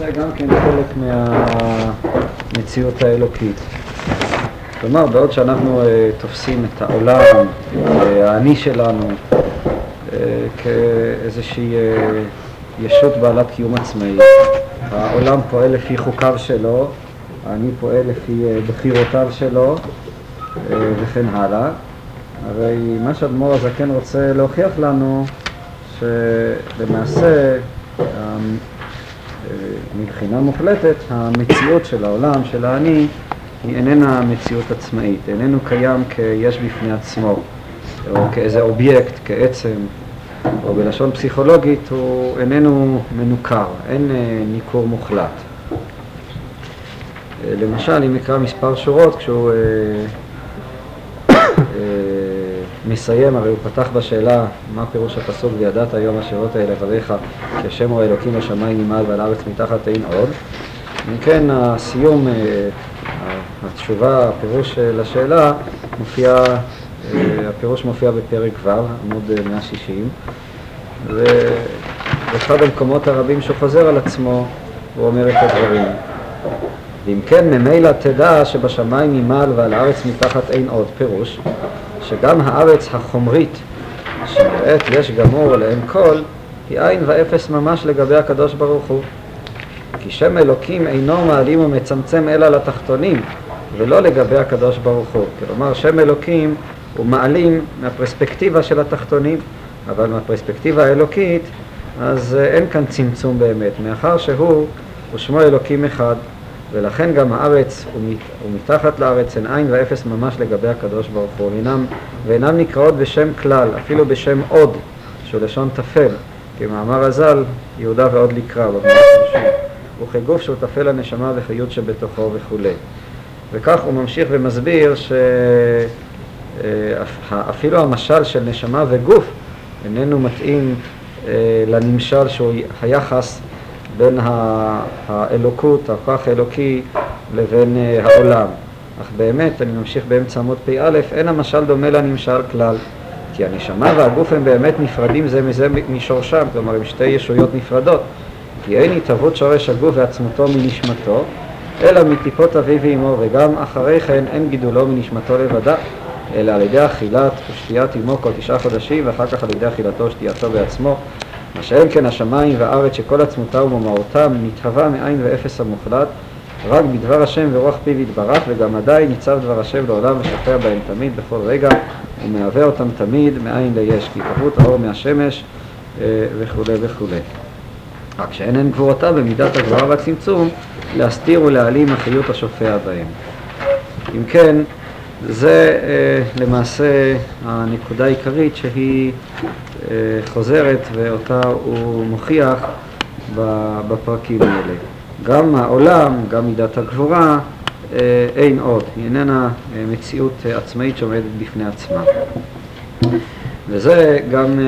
למעשה גם כן חלק מהמציאות האלוקית. כלומר, בעוד שאנחנו אה, תופסים את העולם, אה, האני שלנו, אה, כאיזושהי אה, ישות בעלת קיום עצמאי, העולם פועל לפי חוקיו שלו, האני פועל לפי אה, בחירותיו שלו, אה, וכן הלאה. הרי מה שאדמו"ר הזקן רוצה להוכיח לנו, שלמעשה אה, מבחינה מוחלטת המציאות של העולם, של האני, היא איננה מציאות עצמאית, איננו קיים כיש בפני עצמו, או כאיזה אובייקט, כעצם, או בלשון פסיכולוגית הוא איננו מנוכר, אין אה, ניכור מוחלט. אה, למשל, אם נקרא מספר שורות, כשהוא אה, מסיים, הרי הוא פתח בשאלה מה פירוש הפסוק וידעת היום השאלות האלה לבריך כי השם הוא האלוקים בשמיים ממעל ועל הארץ מתחת אין עוד. אם כן, הסיום, אה, התשובה, הפירוש לשאלה, מופיע, אה, הפירוש מופיע בפרק ו', עמוד 160, ואחד המקומות הרבים שהוא חוזר על עצמו, הוא אומר את הדברים. ואם כן, ממילא תדע שבשמיים ממעל ועל הארץ מתחת אין עוד פירוש, שגם הארץ החומרית, שנראית יש גמור לאין כל, היא עין ואפס ממש לגבי הקדוש ברוך הוא. כי שם אלוקים אינו מעלים ומצמצם אלא לתחתונים, ולא לגבי הקדוש ברוך הוא. כלומר, שם אלוקים הוא מעלים מהפרספקטיבה של התחתונים, אבל מהפרספקטיבה האלוקית, אז אין כאן צמצום באמת, מאחר שהוא, הוא שמו אלוקים אחד, ולכן גם הארץ ומתחת לארץ הן עין ואפס ממש לגבי הקדוש ברוך הוא, ואינם, ואינם נקראות בשם כלל, אפילו בשם עוד, שהוא לשון טפל, כמאמר הז"ל, יהודה ועוד לקרא, וכגוף שהוא טפל הנשמה וחיות שבתוכו וכולי. וכך הוא ממשיך ומסביר שאפילו המשל של נשמה וגוף איננו מתאים אה, לנמשל שהוא היחס בין האלוקות, הכוח האלוקי, לבין אה, העולם. אך באמת, אני ממשיך באמצע עמוד פ"א, אין המשל דומה לנמשל כלל. כי הנשמה והגוף הם באמת נפרדים זה מזה משורשם, כלומר הם שתי ישויות נפרדות. כי אין התהוות שורש הגוף ועצמותו מנשמתו, אלא מטיפות אביו ואמו, וגם אחרי כן אין גידולו מנשמתו לבדה, אלא על ידי אכילת ושתיית אמו כל תשעה חודשים, ואחר כך על ידי אכילתו ושתייתו בעצמו. מה שאין כן השמיים והארץ שכל עצמותה ומאמרותם נתהווה מאין ואפס המוחלט, רק בדבר השם ורוח פיו יתברך, וגם עדיין ניצב דבר השם לעולם ושופע בהם תמיד בכל רגע, ומהווה אותם תמיד מאין ליש, כי התהוות האור מהשמש וכולי וכולי. רק שאין הן גבורתה במידת הגבורה והצמצום להסתיר ולהעלים החיות השופע בהם. אם כן, זה אה, למעשה הנקודה העיקרית שהיא אה, חוזרת ואותה הוא מוכיח בפרקים האלה. גם העולם, גם מידת הגבורה, אה, אין עוד, היא איננה מציאות עצמאית שעומדת בפני עצמה. וזה גם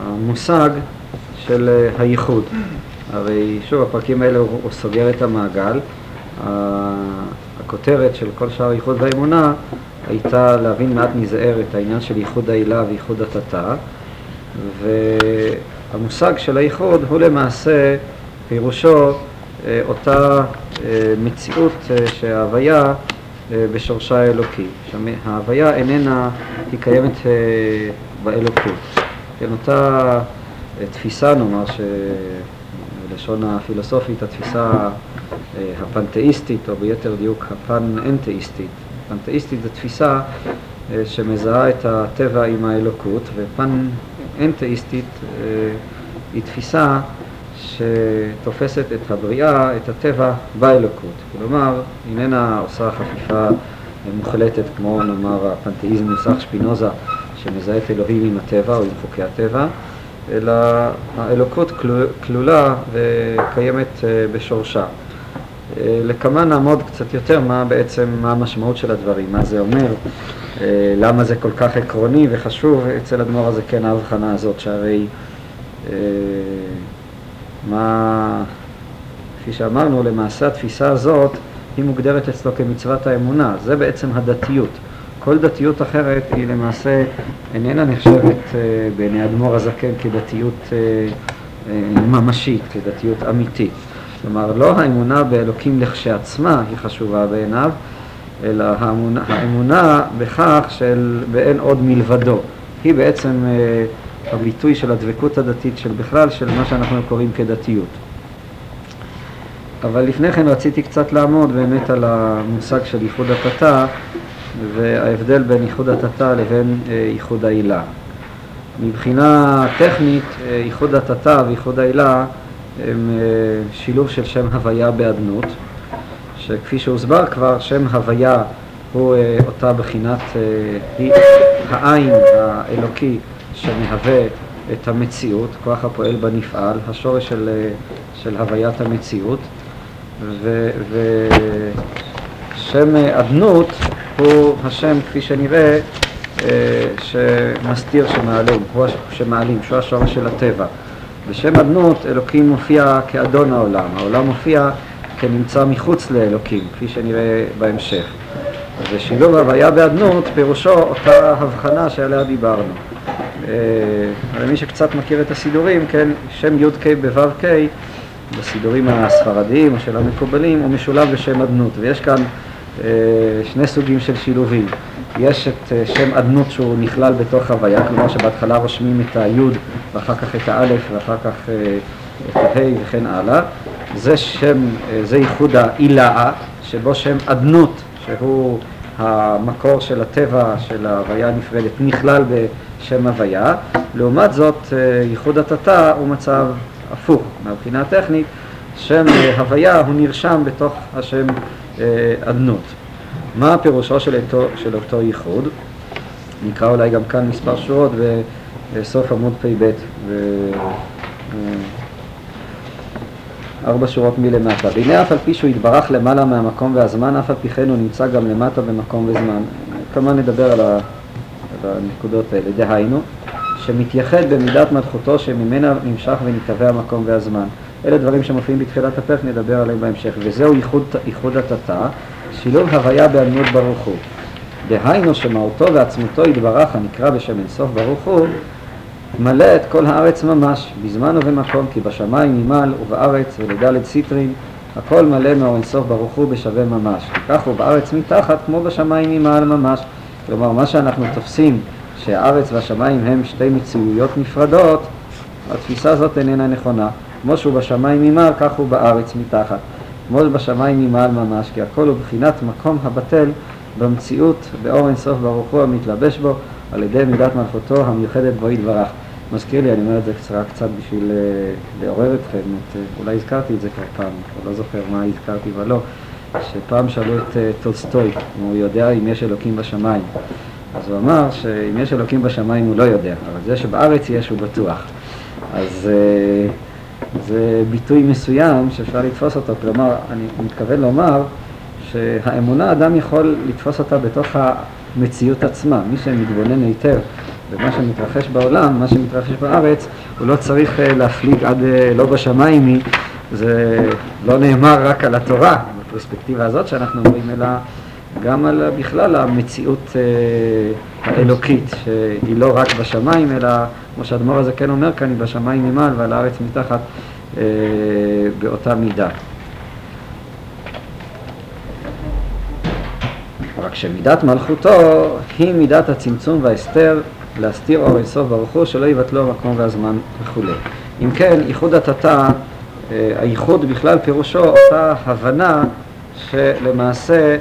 המושג של הייחוד. הרי שוב, הפרקים האלה הוא סוגר את המעגל. הכותרת של כל שאר ייחוד והאמונה הייתה להבין מעט מזער את העניין של ייחוד העילה וייחוד התתה. והמושג של הייחוד הוא למעשה פירושו אה, אותה אה, מציאות שההוויה בשורשה האלוקי. ההוויה איננה, היא קיימת באלוקות. כן, אותה תפיסה, נאמר, שבלשון הפילוסופית, התפיסה הפנתאיסטית, או ביתר דיוק הפן-אנתאיסטית. פנתאיסטית זו תפיסה שמזהה את הטבע עם האלוקות, ופן-אנתאיסטית היא תפיסה שתופסת את הבריאה, את הטבע, באלוקות. כלומר, איננה עושה חפיפה מוחלטת כמו נאמר הפנתאיזם נוסח שפינוזה שמזהה את אלוהים עם הטבע או עם חוקי הטבע, אלא האלוקות כלולה וקיימת בשורשה. לכמה נעמוד קצת יותר מה בעצם, מה המשמעות של הדברים, מה זה אומר, למה זה כל כך עקרוני וחשוב אצל אדמו"ר הזה כן ההבחנה הזאת, שהרי מה, כפי שאמרנו, למעשה התפיסה הזאת היא מוגדרת אצלו כמצוות האמונה, זה בעצם הדתיות. כל דתיות אחרת היא למעשה איננה נחשבת uh, בעיני אדמו"ר הזקן כדתיות uh, ממשית, כדתיות אמיתית. כלומר, לא האמונה באלוקים לכשעצמה היא חשובה בעיניו, אלא האמונה, האמונה בכך של באין עוד מלבדו. היא בעצם אה, הביטוי של הדבקות הדתית של בכלל, של מה שאנחנו קוראים כדתיות. אבל לפני כן רציתי קצת לעמוד באמת על המושג של ייחוד התתה וההבדל בין ייחוד התתה לבין אה, ייחוד העילה. מבחינה טכנית, אה, ייחוד התתה וייחוד העילה הם אה, שילוב של שם הוויה באדנות, שכפי שהוסבר כבר, שם הוויה הוא אותה בחינת, העין האלוקי שמהווה את המציאות, כוח הפועל בנפעל, השורש של, של הוויית המציאות, ושם אדנות הוא השם, כפי שנראה, אה, שמסתיר שמעלים, שמעלים, שהוא השורש של הטבע. בשם אדנות אלוקים מופיע כאדון העולם, העולם מופיע כנמצא מחוץ לאלוקים, כפי שנראה בהמשך. ושילוב הוויה באדנות פירושו אותה הבחנה שעליה דיברנו. אה, למי שקצת מכיר את הסידורים, כן, שם י"ק בו"ק בסידורים הספרדיים או של המקובלים הוא משולב בשם אדנות, ויש כאן אה, שני סוגים של שילובים. יש את אה, שם אדנות שהוא נכלל בתוך הוויה, כלומר שבהתחלה רושמים את היוד ואחר כך את האלף ואחר כך אה, את ההי וכן הלאה. זה שם, זה ייחוד העילאה, שבו שם אדנות, שהוא המקור של הטבע של ההוויה הנפרדת, נכלל בשם הוויה. לעומת זאת, ייחוד התתה הוא מצב הפוך מהבחינה הטכנית, שם הוויה הוא נרשם בתוך השם אדנות. מה פירושו של אותו, של אותו ייחוד? נקרא אולי גם כאן מספר שורות בסוף עמוד פ"ב, ארבע שורות מלמטה. והנה אף על פי שהוא יתברך למעלה מהמקום והזמן, אף על פי כן הוא נמצא גם למטה במקום וזמן. כמובן נדבר על, ה, על הנקודות האלה. דהיינו, שמתייחד במידת מלכותו שממנה נמשך ונתהווה המקום והזמן. אלה דברים שמופיעים בתחילת הפרק, נדבר עליהם בהמשך. וזהו ייחוד, ייחוד התתה, שילוב הוויה באדנות ברוך הוא. דהיינו שמהותו ועצמותו יתברך הנקרא בשם אינסוף ברוך הוא, מלא את כל הארץ ממש, בזמן ובמקום, כי בשמיים ממעל ובארץ ולדלת סיטרין, הכל מלא מאור אינסוף ברוך הוא בשווה ממש. כך הוא בארץ מתחת כמו בשמיים ממעל ממש. כלומר, מה שאנחנו תופסים שהארץ והשמיים הם שתי מציאויות נפרדות, התפיסה הזאת איננה נכונה. כמו שהוא בשמיים ממעל, כך הוא בארץ מתחת. כמו בשמיים ממעל ממש, כי הכל הוא בחינת מקום הבטל במציאות, באור אינסוף ברוך הוא המתלבש בו, על ידי מידת מלכותו המיוחדת בו יתברך. מזכיר לי, אני אומר את זה קצרה קצת בשביל uh, לעורר אתכם, את, uh, אולי הזכרתי את זה כבר פעם, אני לא זוכר מה הזכרתי ולא, שפעם שאלו את uh, טולסטוי אם הוא יודע אם יש אלוקים בשמיים. אז הוא אמר שאם יש אלוקים בשמיים הוא לא יודע, אבל זה שבארץ יש הוא בטוח. אז זה ביטוי מסוים שאפשר לתפוס אותו, כלומר, אני מתכוון לומר שהאמונה, אדם יכול לתפוס אותה בתוך המציאות עצמה. מי שמתבונן היטב במה שמתרחש בעולם, מה שמתרחש בארץ, הוא לא צריך אה, להפליג עד אה, לא בשמיים זה לא נאמר רק על התורה, בפרספקטיבה הזאת שאנחנו אומרים, אלא גם על בכלל המציאות אה, האלוקית, שהיא לא רק בשמיים, אלא כמו שהאדמו"ר הזה כן אומר כאן, היא בשמיים ממעל ועל הארץ מתחת אה, באותה מידה. רק שמידת מלכותו היא מידת הצמצום וההסתר להסתיר אור אינסוף ברוך הוא שלא יבטלו המקום והזמן וכולי. אם כן, ייחוד התתה, אה, הייחוד בכלל פירושו אותה הבנה שלמעשה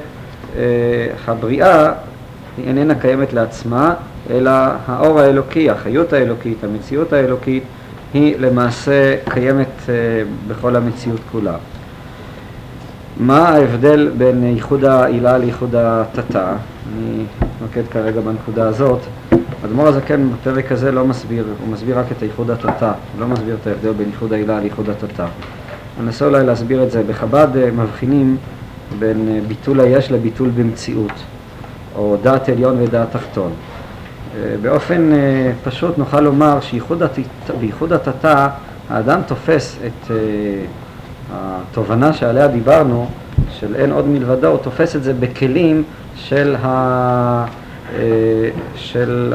הבריאה היא איננה קיימת לעצמה, אלא האור האלוקי, החיות האלוקית, המציאות האלוקית, היא למעשה קיימת אה, בכל המציאות כולה. מה ההבדל בין ייחוד העילה לייחוד התתה? אני מתמקד כרגע בנקודה הזאת. האדמו"ר הזקן בפרק הזה לא מסביר, הוא מסביר רק את ייחוד התתה, הוא לא מסביר את ההבדל בין ייחוד העילה לייחוד התתה. אני אנסה אולי להסביר את זה. בחב"ד אה, מבחינים בין אה, ביטול היש לביטול במציאות, או דעת עליון ודעת תחתון. אה, באופן אה, פשוט נוכל לומר שבייחוד התתה האדם תופס את התובנה שעליה דיברנו, של אין עוד מלבדו, הוא תופס את זה בכלים של, ה... של,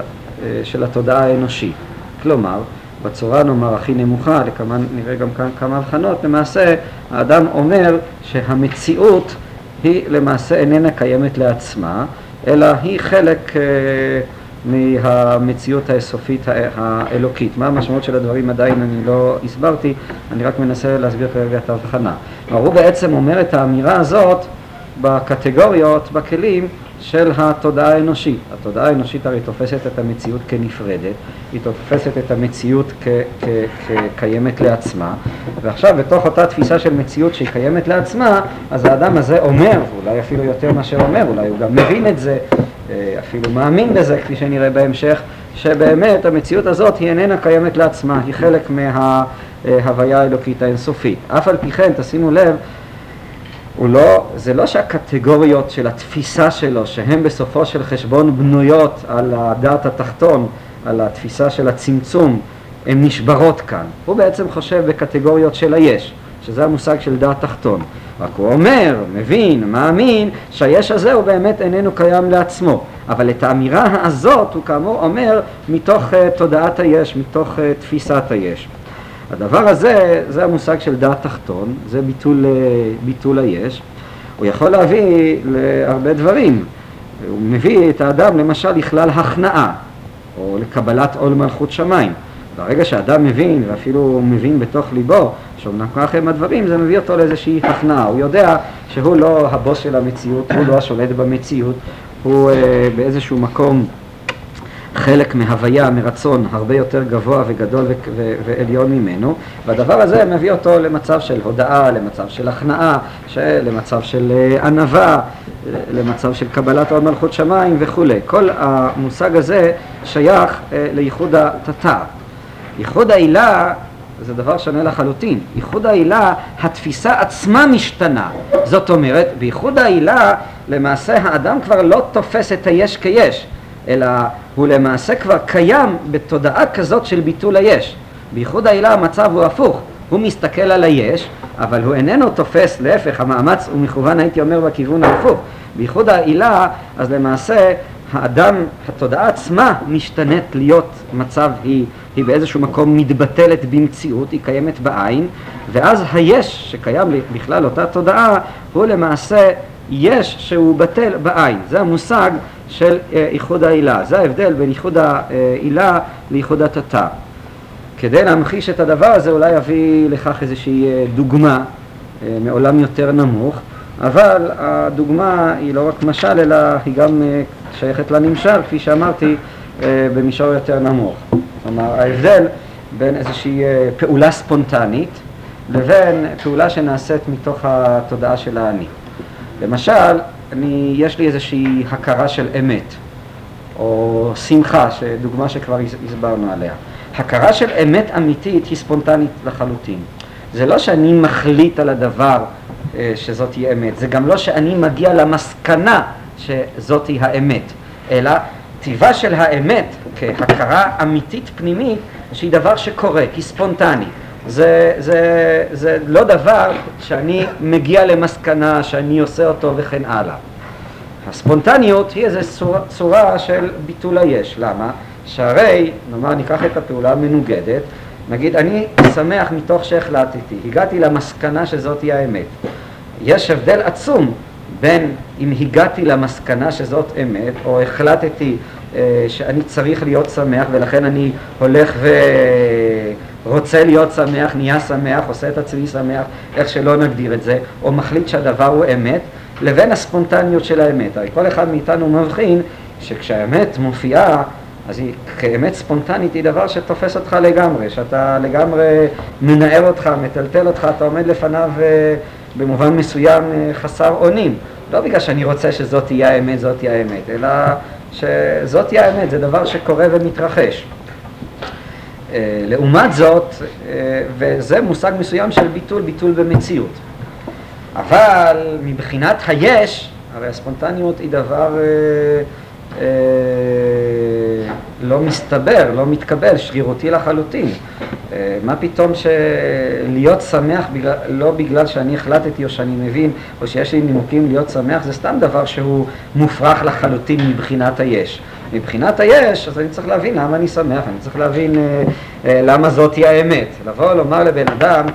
של התודעה האנושית. כלומר, בצורה נאמר הכי נמוכה, לכמה, נראה גם כאן כמה הבחנות, למעשה האדם אומר שהמציאות היא למעשה איננה קיימת לעצמה, אלא היא חלק אה, מהמציאות האסופית האלוקית. מה המשמעות של הדברים עדיין אני לא הסברתי, אני רק מנסה להסביר כרגע את ההבחנה. הוא בעצם אומר את האמירה הזאת בקטגוריות, בכלים של התודעה האנושית. התודעה האנושית הרי תופסת את המציאות כנפרדת, היא תופסת את המציאות כקיימת לעצמה, ועכשיו בתוך אותה תפיסה של מציאות שהיא קיימת לעצמה, אז האדם הזה אומר, ואולי אפילו יותר מאשר אומר, אולי הוא גם מבין את זה, אה, אפילו מאמין בזה, כפי שנראה בהמשך, שבאמת המציאות הזאת היא איננה קיימת לעצמה, היא חלק מההוויה האלוקית האינסופית. אף על פי כן, תשימו לב, הוא לא, זה לא שהקטגוריות של התפיסה שלו, שהן בסופו של חשבון בנויות על הדעת התחתון, על התפיסה של הצמצום, הן נשברות כאן. הוא בעצם חושב בקטגוריות של היש, שזה המושג של דעת תחתון. רק הוא אומר, מבין, מאמין, שהיש הזה הוא באמת איננו קיים לעצמו. אבל את האמירה הזאת הוא כאמור אומר מתוך uh, תודעת היש, מתוך uh, תפיסת היש. הדבר הזה, זה המושג של דעת תחתון, זה ביטול, אה, ביטול היש. הוא יכול להביא להרבה דברים. הוא מביא את האדם למשל לכלל הכנעה, או לקבלת עול מלכות שמיים. ברגע שאדם מבין, ואפילו מבין בתוך ליבו, שאומנם כך הם הדברים, זה מביא אותו לאיזושהי הכנעה. הוא יודע שהוא לא הבוס של המציאות, הוא לא השולט במציאות, הוא אה, באיזשהו מקום חלק מהוויה, מרצון הרבה יותר גבוה וגדול ועליון ממנו, והדבר הזה מביא אותו למצב של הודאה, למצב של הכנעה, למצב של אה, ענווה, למצב של קבלת עוד מלכות שמיים וכולי. כל המושג הזה שייך אה, לייחוד התתא. ייחוד העילה זה דבר שונה לחלוטין. ייחוד העילה, התפיסה עצמה משתנה. זאת אומרת, בייחוד העילה למעשה האדם כבר לא תופס את היש כיש. אלא הוא למעשה כבר קיים בתודעה כזאת של ביטול היש. בייחוד העילה המצב הוא הפוך, הוא מסתכל על היש, אבל הוא איננו תופס, להפך, המאמץ הוא מכוון הייתי אומר בכיוון ההפוך. בייחוד העילה, אז למעשה האדם, התודעה עצמה משתנית להיות מצב, היא, היא באיזשהו מקום מתבטלת במציאות, היא קיימת בעין, ואז היש שקיים בכלל אותה תודעה, הוא למעשה יש שהוא בטל בעין. זה המושג של אה, איחוד העילה. זה ההבדל בין איחוד העילה לאיחוד התתא. כדי להמחיש את הדבר הזה אולי אביא לכך איזושהי אה, דוגמה אה, מעולם יותר נמוך, אבל הדוגמה היא לא רק משל אלא היא גם שייכת לנמשל, כפי שאמרתי, במישור יותר נמוך. כלומר ההבדל בין איזושהי פעולה ספונטנית לבין פעולה שנעשית מתוך התודעה של האני. למשל, אני, יש לי איזושהי הכרה של אמת, או שמחה, דוגמה שכבר הסברנו עליה. הכרה של אמת אמיתית היא ספונטנית לחלוטין. זה לא שאני מחליט על הדבר אה, שזאת היא אמת, זה גם לא שאני מגיע למסקנה שזאת היא האמת, אלא טיבה של האמת כהכרה אמיתית פנימית שהיא דבר שקורה, היא ספונטנית. זה, זה, זה לא דבר שאני מגיע למסקנה, שאני עושה אותו וכן הלאה. הספונטניות היא איזו צורה, צורה של ביטול היש. למה? שהרי, נאמר ניקח את הפעולה המנוגדת, נגיד אני שמח מתוך שהחלטתי, הגעתי למסקנה שזאת היא האמת. יש הבדל עצום בין אם הגעתי למסקנה שזאת אמת, או החלטתי אה, שאני צריך להיות שמח ולכן אני הולך ורוצה להיות שמח, נהיה שמח, עושה את עצמי שמח, איך שלא נגדיר את זה, או מחליט שהדבר הוא אמת, לבין הספונטניות של האמת. הרי כל אחד מאיתנו מבחין שכשהאמת מופיעה, אז היא כאמת ספונטנית היא דבר שתופס אותך לגמרי, שאתה לגמרי מנער אותך, מטלטל אותך, אתה עומד לפניו אה, במובן מסוים אה, חסר אונים. לא בגלל שאני רוצה שזאת תהיה האמת, זאת תהיה האמת, אלא שזאת תהיה האמת, זה דבר שקורה ומתרחש. אה, לעומת זאת, וזה מושג מסוים של ביטול, ביטול במציאות. אבל מבחינת היש, הרי הספונטניות היא דבר אה, אה, לא מסתבר, לא מתקבל, שרירותי לחלוטין. אה, מה פתאום שלהיות שמח בגלל, לא בגלל שאני החלטתי או שאני מבין או שיש לי נימוקים להיות שמח, זה סתם דבר שהוא מופרך לחלוטין מבחינת היש. מבחינת היש, אז אני צריך להבין למה אני שמח, אני צריך להבין אה, אה, למה זאתי האמת. לבוא לומר לבן אדם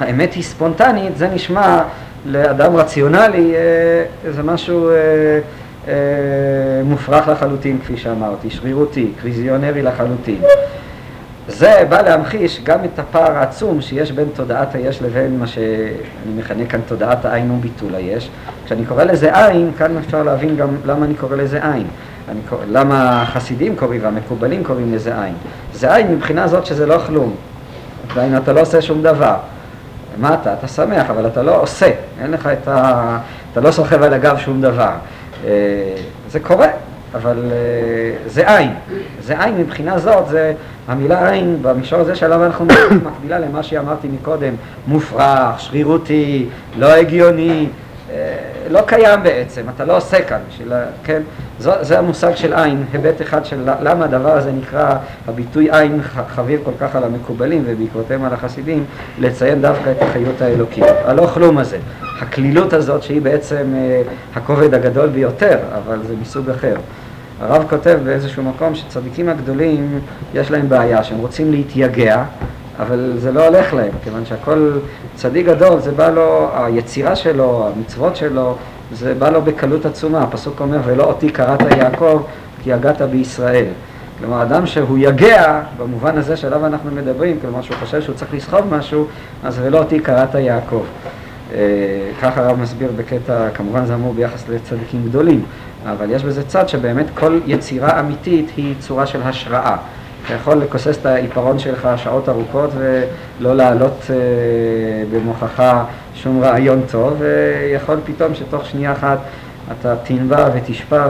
שהאמת היא ספונטנית, זה נשמע לאדם רציונלי, אה, זה משהו אה, אה, מופרך לחלוטין, כפי שאמרתי, שרירותי, קריזיונרי לחלוטין. זה בא להמחיש גם את הפער העצום שיש בין תודעת היש לבין מה שאני מכנה כאן תודעת העין וביטול היש. כשאני קורא לזה עין, כאן אפשר להבין גם למה אני קורא לזה עין. אני, למה החסידים קוראים והמקובלים קוראים לזה עין. זה עין מבחינה זאת שזה לא כלום. עדיין אתה לא עושה שום דבר. מה אתה? אתה שמח, אבל אתה לא עושה. אין לך את ה... אתה לא סוחב על הגב שום דבר. אה, זה קורה, אבל אה, זה עין. זה עין מבחינה זאת, זה המילה עין במישור הזה שעליו אנחנו מדברים מקבילה למה שאמרתי מקודם, מופרך, שרירותי, לא הגיוני, אה, לא קיים בעצם, אתה לא עושה כאן, בשביל, כן? זו, זה המושג של עין, היבט אחד של למה הדבר הזה נקרא, הביטוי עין חביב כל כך על המקובלים ובעקבותיהם על החסידים, לציין דווקא את החיות האלוקית. הלא כלום הזה, הכלילות הזאת שהיא בעצם אה, הכובד הגדול ביותר, אבל זה מסוג אחר. הרב כותב באיזשהו מקום שצדיקים הגדולים יש להם בעיה, שהם רוצים להתייגע, אבל זה לא הולך להם, כיוון שהכל צדיק גדול, זה בא לו, היצירה שלו, המצוות שלו, זה בא לו בקלות עצומה. הפסוק אומר, ולא אותי קראת יעקב, כי יגעת בישראל. כלומר, אדם שהוא יגע, במובן הזה שעליו אנחנו מדברים, כלומר שהוא חושב שהוא צריך לסחוב משהו, אז ולא אותי קראת יעקב. אה, ככה הרב מסביר בקטע, כמובן זה אמור ביחס לצדיקים גדולים, אבל יש בזה צד שבאמת כל יצירה אמיתית היא צורה של השראה. אתה יכול לכוסס את העיפרון שלך שעות ארוכות ולא להעלות אה, שום רעיון טוב, ויכול פתאום שתוך שנייה אחת אתה תנבע ותשפע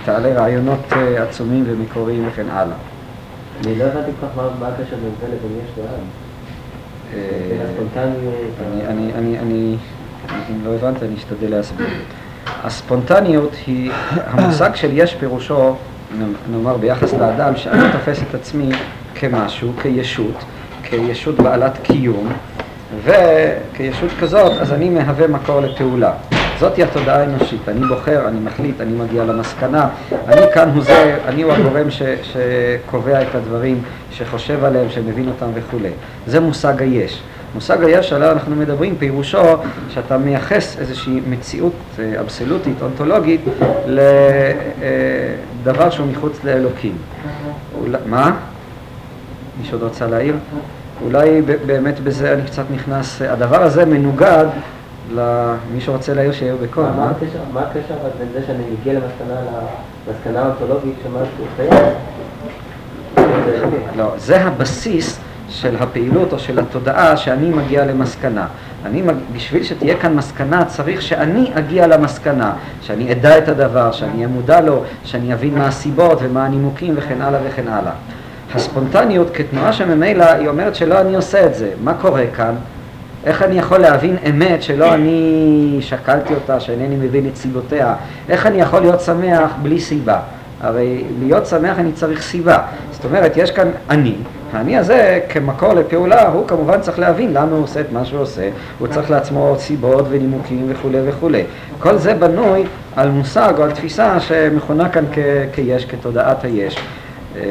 ותעלה רעיונות אה, עצומים ומקוריים וכן הלאה. אני לא הבנתי כל כך מה הקשר בין זה לבין יש לעם. אה, אני, אם לא הבנת, אני אשתדל להסביר. הספונטניות היא, המושג של יש פירושו נאמר ביחס לאדם, שאני תופס את עצמי כמשהו, כישות, כישות בעלת קיום, וכישות כזאת, אז אני מהווה מקור לפעולה. זאתי התודעה האנושית, אני בוחר, אני מחליט, אני מגיע למסקנה, אני כאן הוא זה, אני הוא הגורם ש, שקובע את הדברים, שחושב עליהם, שמבין אותם וכולי. זה מושג היש. מושג היש שעליו אנחנו מדברים, פירושו שאתה מייחס איזושהי מציאות אה, אבסולוטית, אונתולוגית, לדבר שהוא מחוץ לאלוקים. מה? מישהו עוד רוצה להעיר? אולי באמת בזה אני קצת נכנס, הדבר הזה מנוגד למי שרוצה להעיר שיהיה בקול. מה הקשר בין זה שאני מגיע למסקנה האונתולוגית שמשהו חייב? לא, זה הבסיס של הפעילות או של התודעה שאני מגיע למסקנה. אני, בשביל שתהיה כאן מסקנה צריך שאני אגיע למסקנה, שאני אדע את הדבר, שאני אהיה מודע לו, שאני אבין מה הסיבות ומה הנימוקים וכן הלאה וכן הלאה. הספונטניות כתנועה שממילא היא אומרת שלא אני עושה את זה. מה קורה כאן? איך אני יכול להבין אמת שלא אני שקלתי אותה, שאינני מבין את סיבותיה? איך אני יכול להיות שמח בלי סיבה? הרי להיות שמח אני צריך סיבה. זאת אומרת, יש כאן אני, האני הזה כמקור לפעולה, הוא כמובן צריך להבין למה הוא עושה את מה שהוא עושה, הוא צריך לעצמו סיבות ונימוקים וכולי וכולי. כל זה בנוי על מושג או על תפיסה שמכונה כאן כ- כיש, כתודעת היש. אה,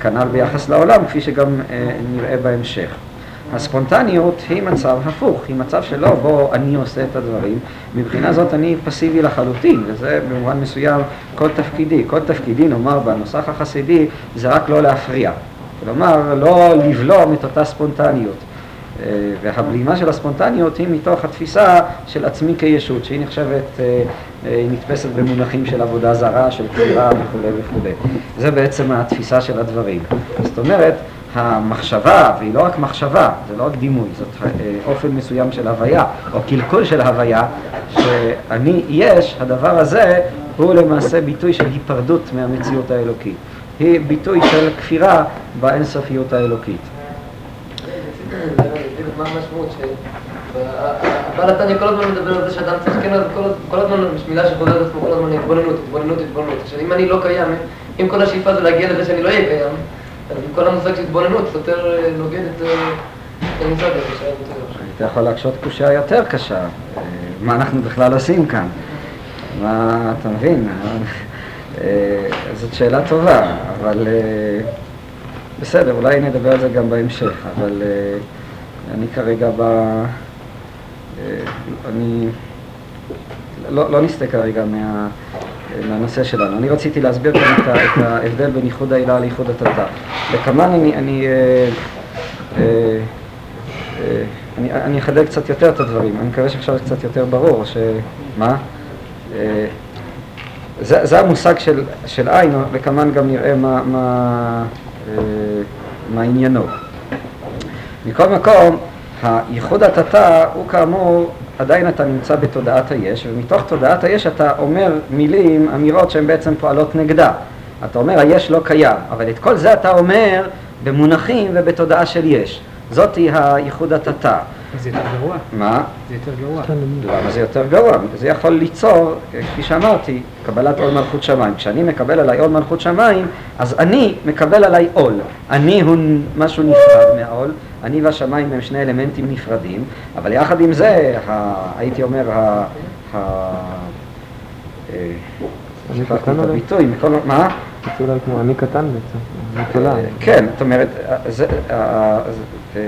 כנ"ל ביחס לעולם, כפי שגם אה, נראה בהמשך. הספונטניות היא מצב הפוך, היא מצב שלא בו אני עושה את הדברים, מבחינה זאת אני פסיבי לחלוטין, וזה במובן מסוים כל תפקידי. כל תפקידי, נאמר בנוסח החסידי, זה רק לא להפריע. כלומר, לא לבלום את אותה ספונטניות. אה, והבלימה של הספונטניות היא מתוך התפיסה של עצמי כישות, שהיא נחשבת, אה, אה, היא נתפסת במונחים של עבודה זרה, של בחירה וכולי וכולי. זה בעצם התפיסה של הדברים. זאת אומרת, המחשבה, והיא לא רק מחשבה, זה לא רק דימוי, זאת אופן מסוים של הוויה, או קלקול של הוויה, שאני יש, הדבר הזה הוא למעשה ביטוי של היפרדות מהמציאות האלוקית. היא ביטוי של כפירה באינסופיות האלוקית. מה המשמעות הבעל התניא כל הזמן מדבר על זה שאדם צריך כן, כל הזמן מילה שחוזרת עצמו כל הזמן התבוננות, התבוננות, התבוננות. עכשיו אם אני לא קיים, אם כל השאיפה זה להגיע לזה שאני לא אהיה קיים, כל המושג של התבוננות סותר אה, נוגד את אה, המושג הזה אתה יכול להקשות קושייה יותר קשה, אה, מה אנחנו בכלל עושים כאן. מה, אתה מבין? זאת שאלה טובה, אבל בסדר, אולי נדבר על זה גם בהמשך, אבל אני כרגע ב... אני... לא, לא נסטה כרגע מה, מהנושא שלנו. אני רציתי להסביר כאן את, ההבדל בין איחוד העילה לאיחוד התתה. לכמן אני, אני, אה, אה, אה, אני, אני אחדד קצת יותר את הדברים. אני מקווה שעכשיו זה קצת יותר ברור. ש... מה? זה, זה המושג של, של עין, וכמובן גם נראה מה, מה, מה עניינו. מכל מקום, הייחוד התתה הוא כאמור, עדיין אתה נמצא בתודעת היש, ומתוך תודעת היש אתה אומר מילים, אמירות שהן בעצם פועלות נגדה. אתה אומר היש לא קיים, אבל את כל זה אתה אומר במונחים ובתודעה של יש. זאתי הייחוד התתה. זה יותר גרוע. מה? זה יותר גרוע. למה זה יותר גרוע? זה יכול ליצור, כפי שאמרתי, קבלת עול מלכות שמיים. כשאני מקבל עליי עול מלכות שמיים, אז אני מקבל עליי עול. אני הוא משהו נפרד מהעול, אני והשמיים הם שני אלמנטים נפרדים, אבל יחד עם זה, ה, הייתי אומר, ה... ה אה, אני שכחתי קטן את? הביטוי, מכל, מה? זה אולי כמו אני קטן בעצם, אני. אה, כן, זאת אומרת, אה, זה, אה, אה,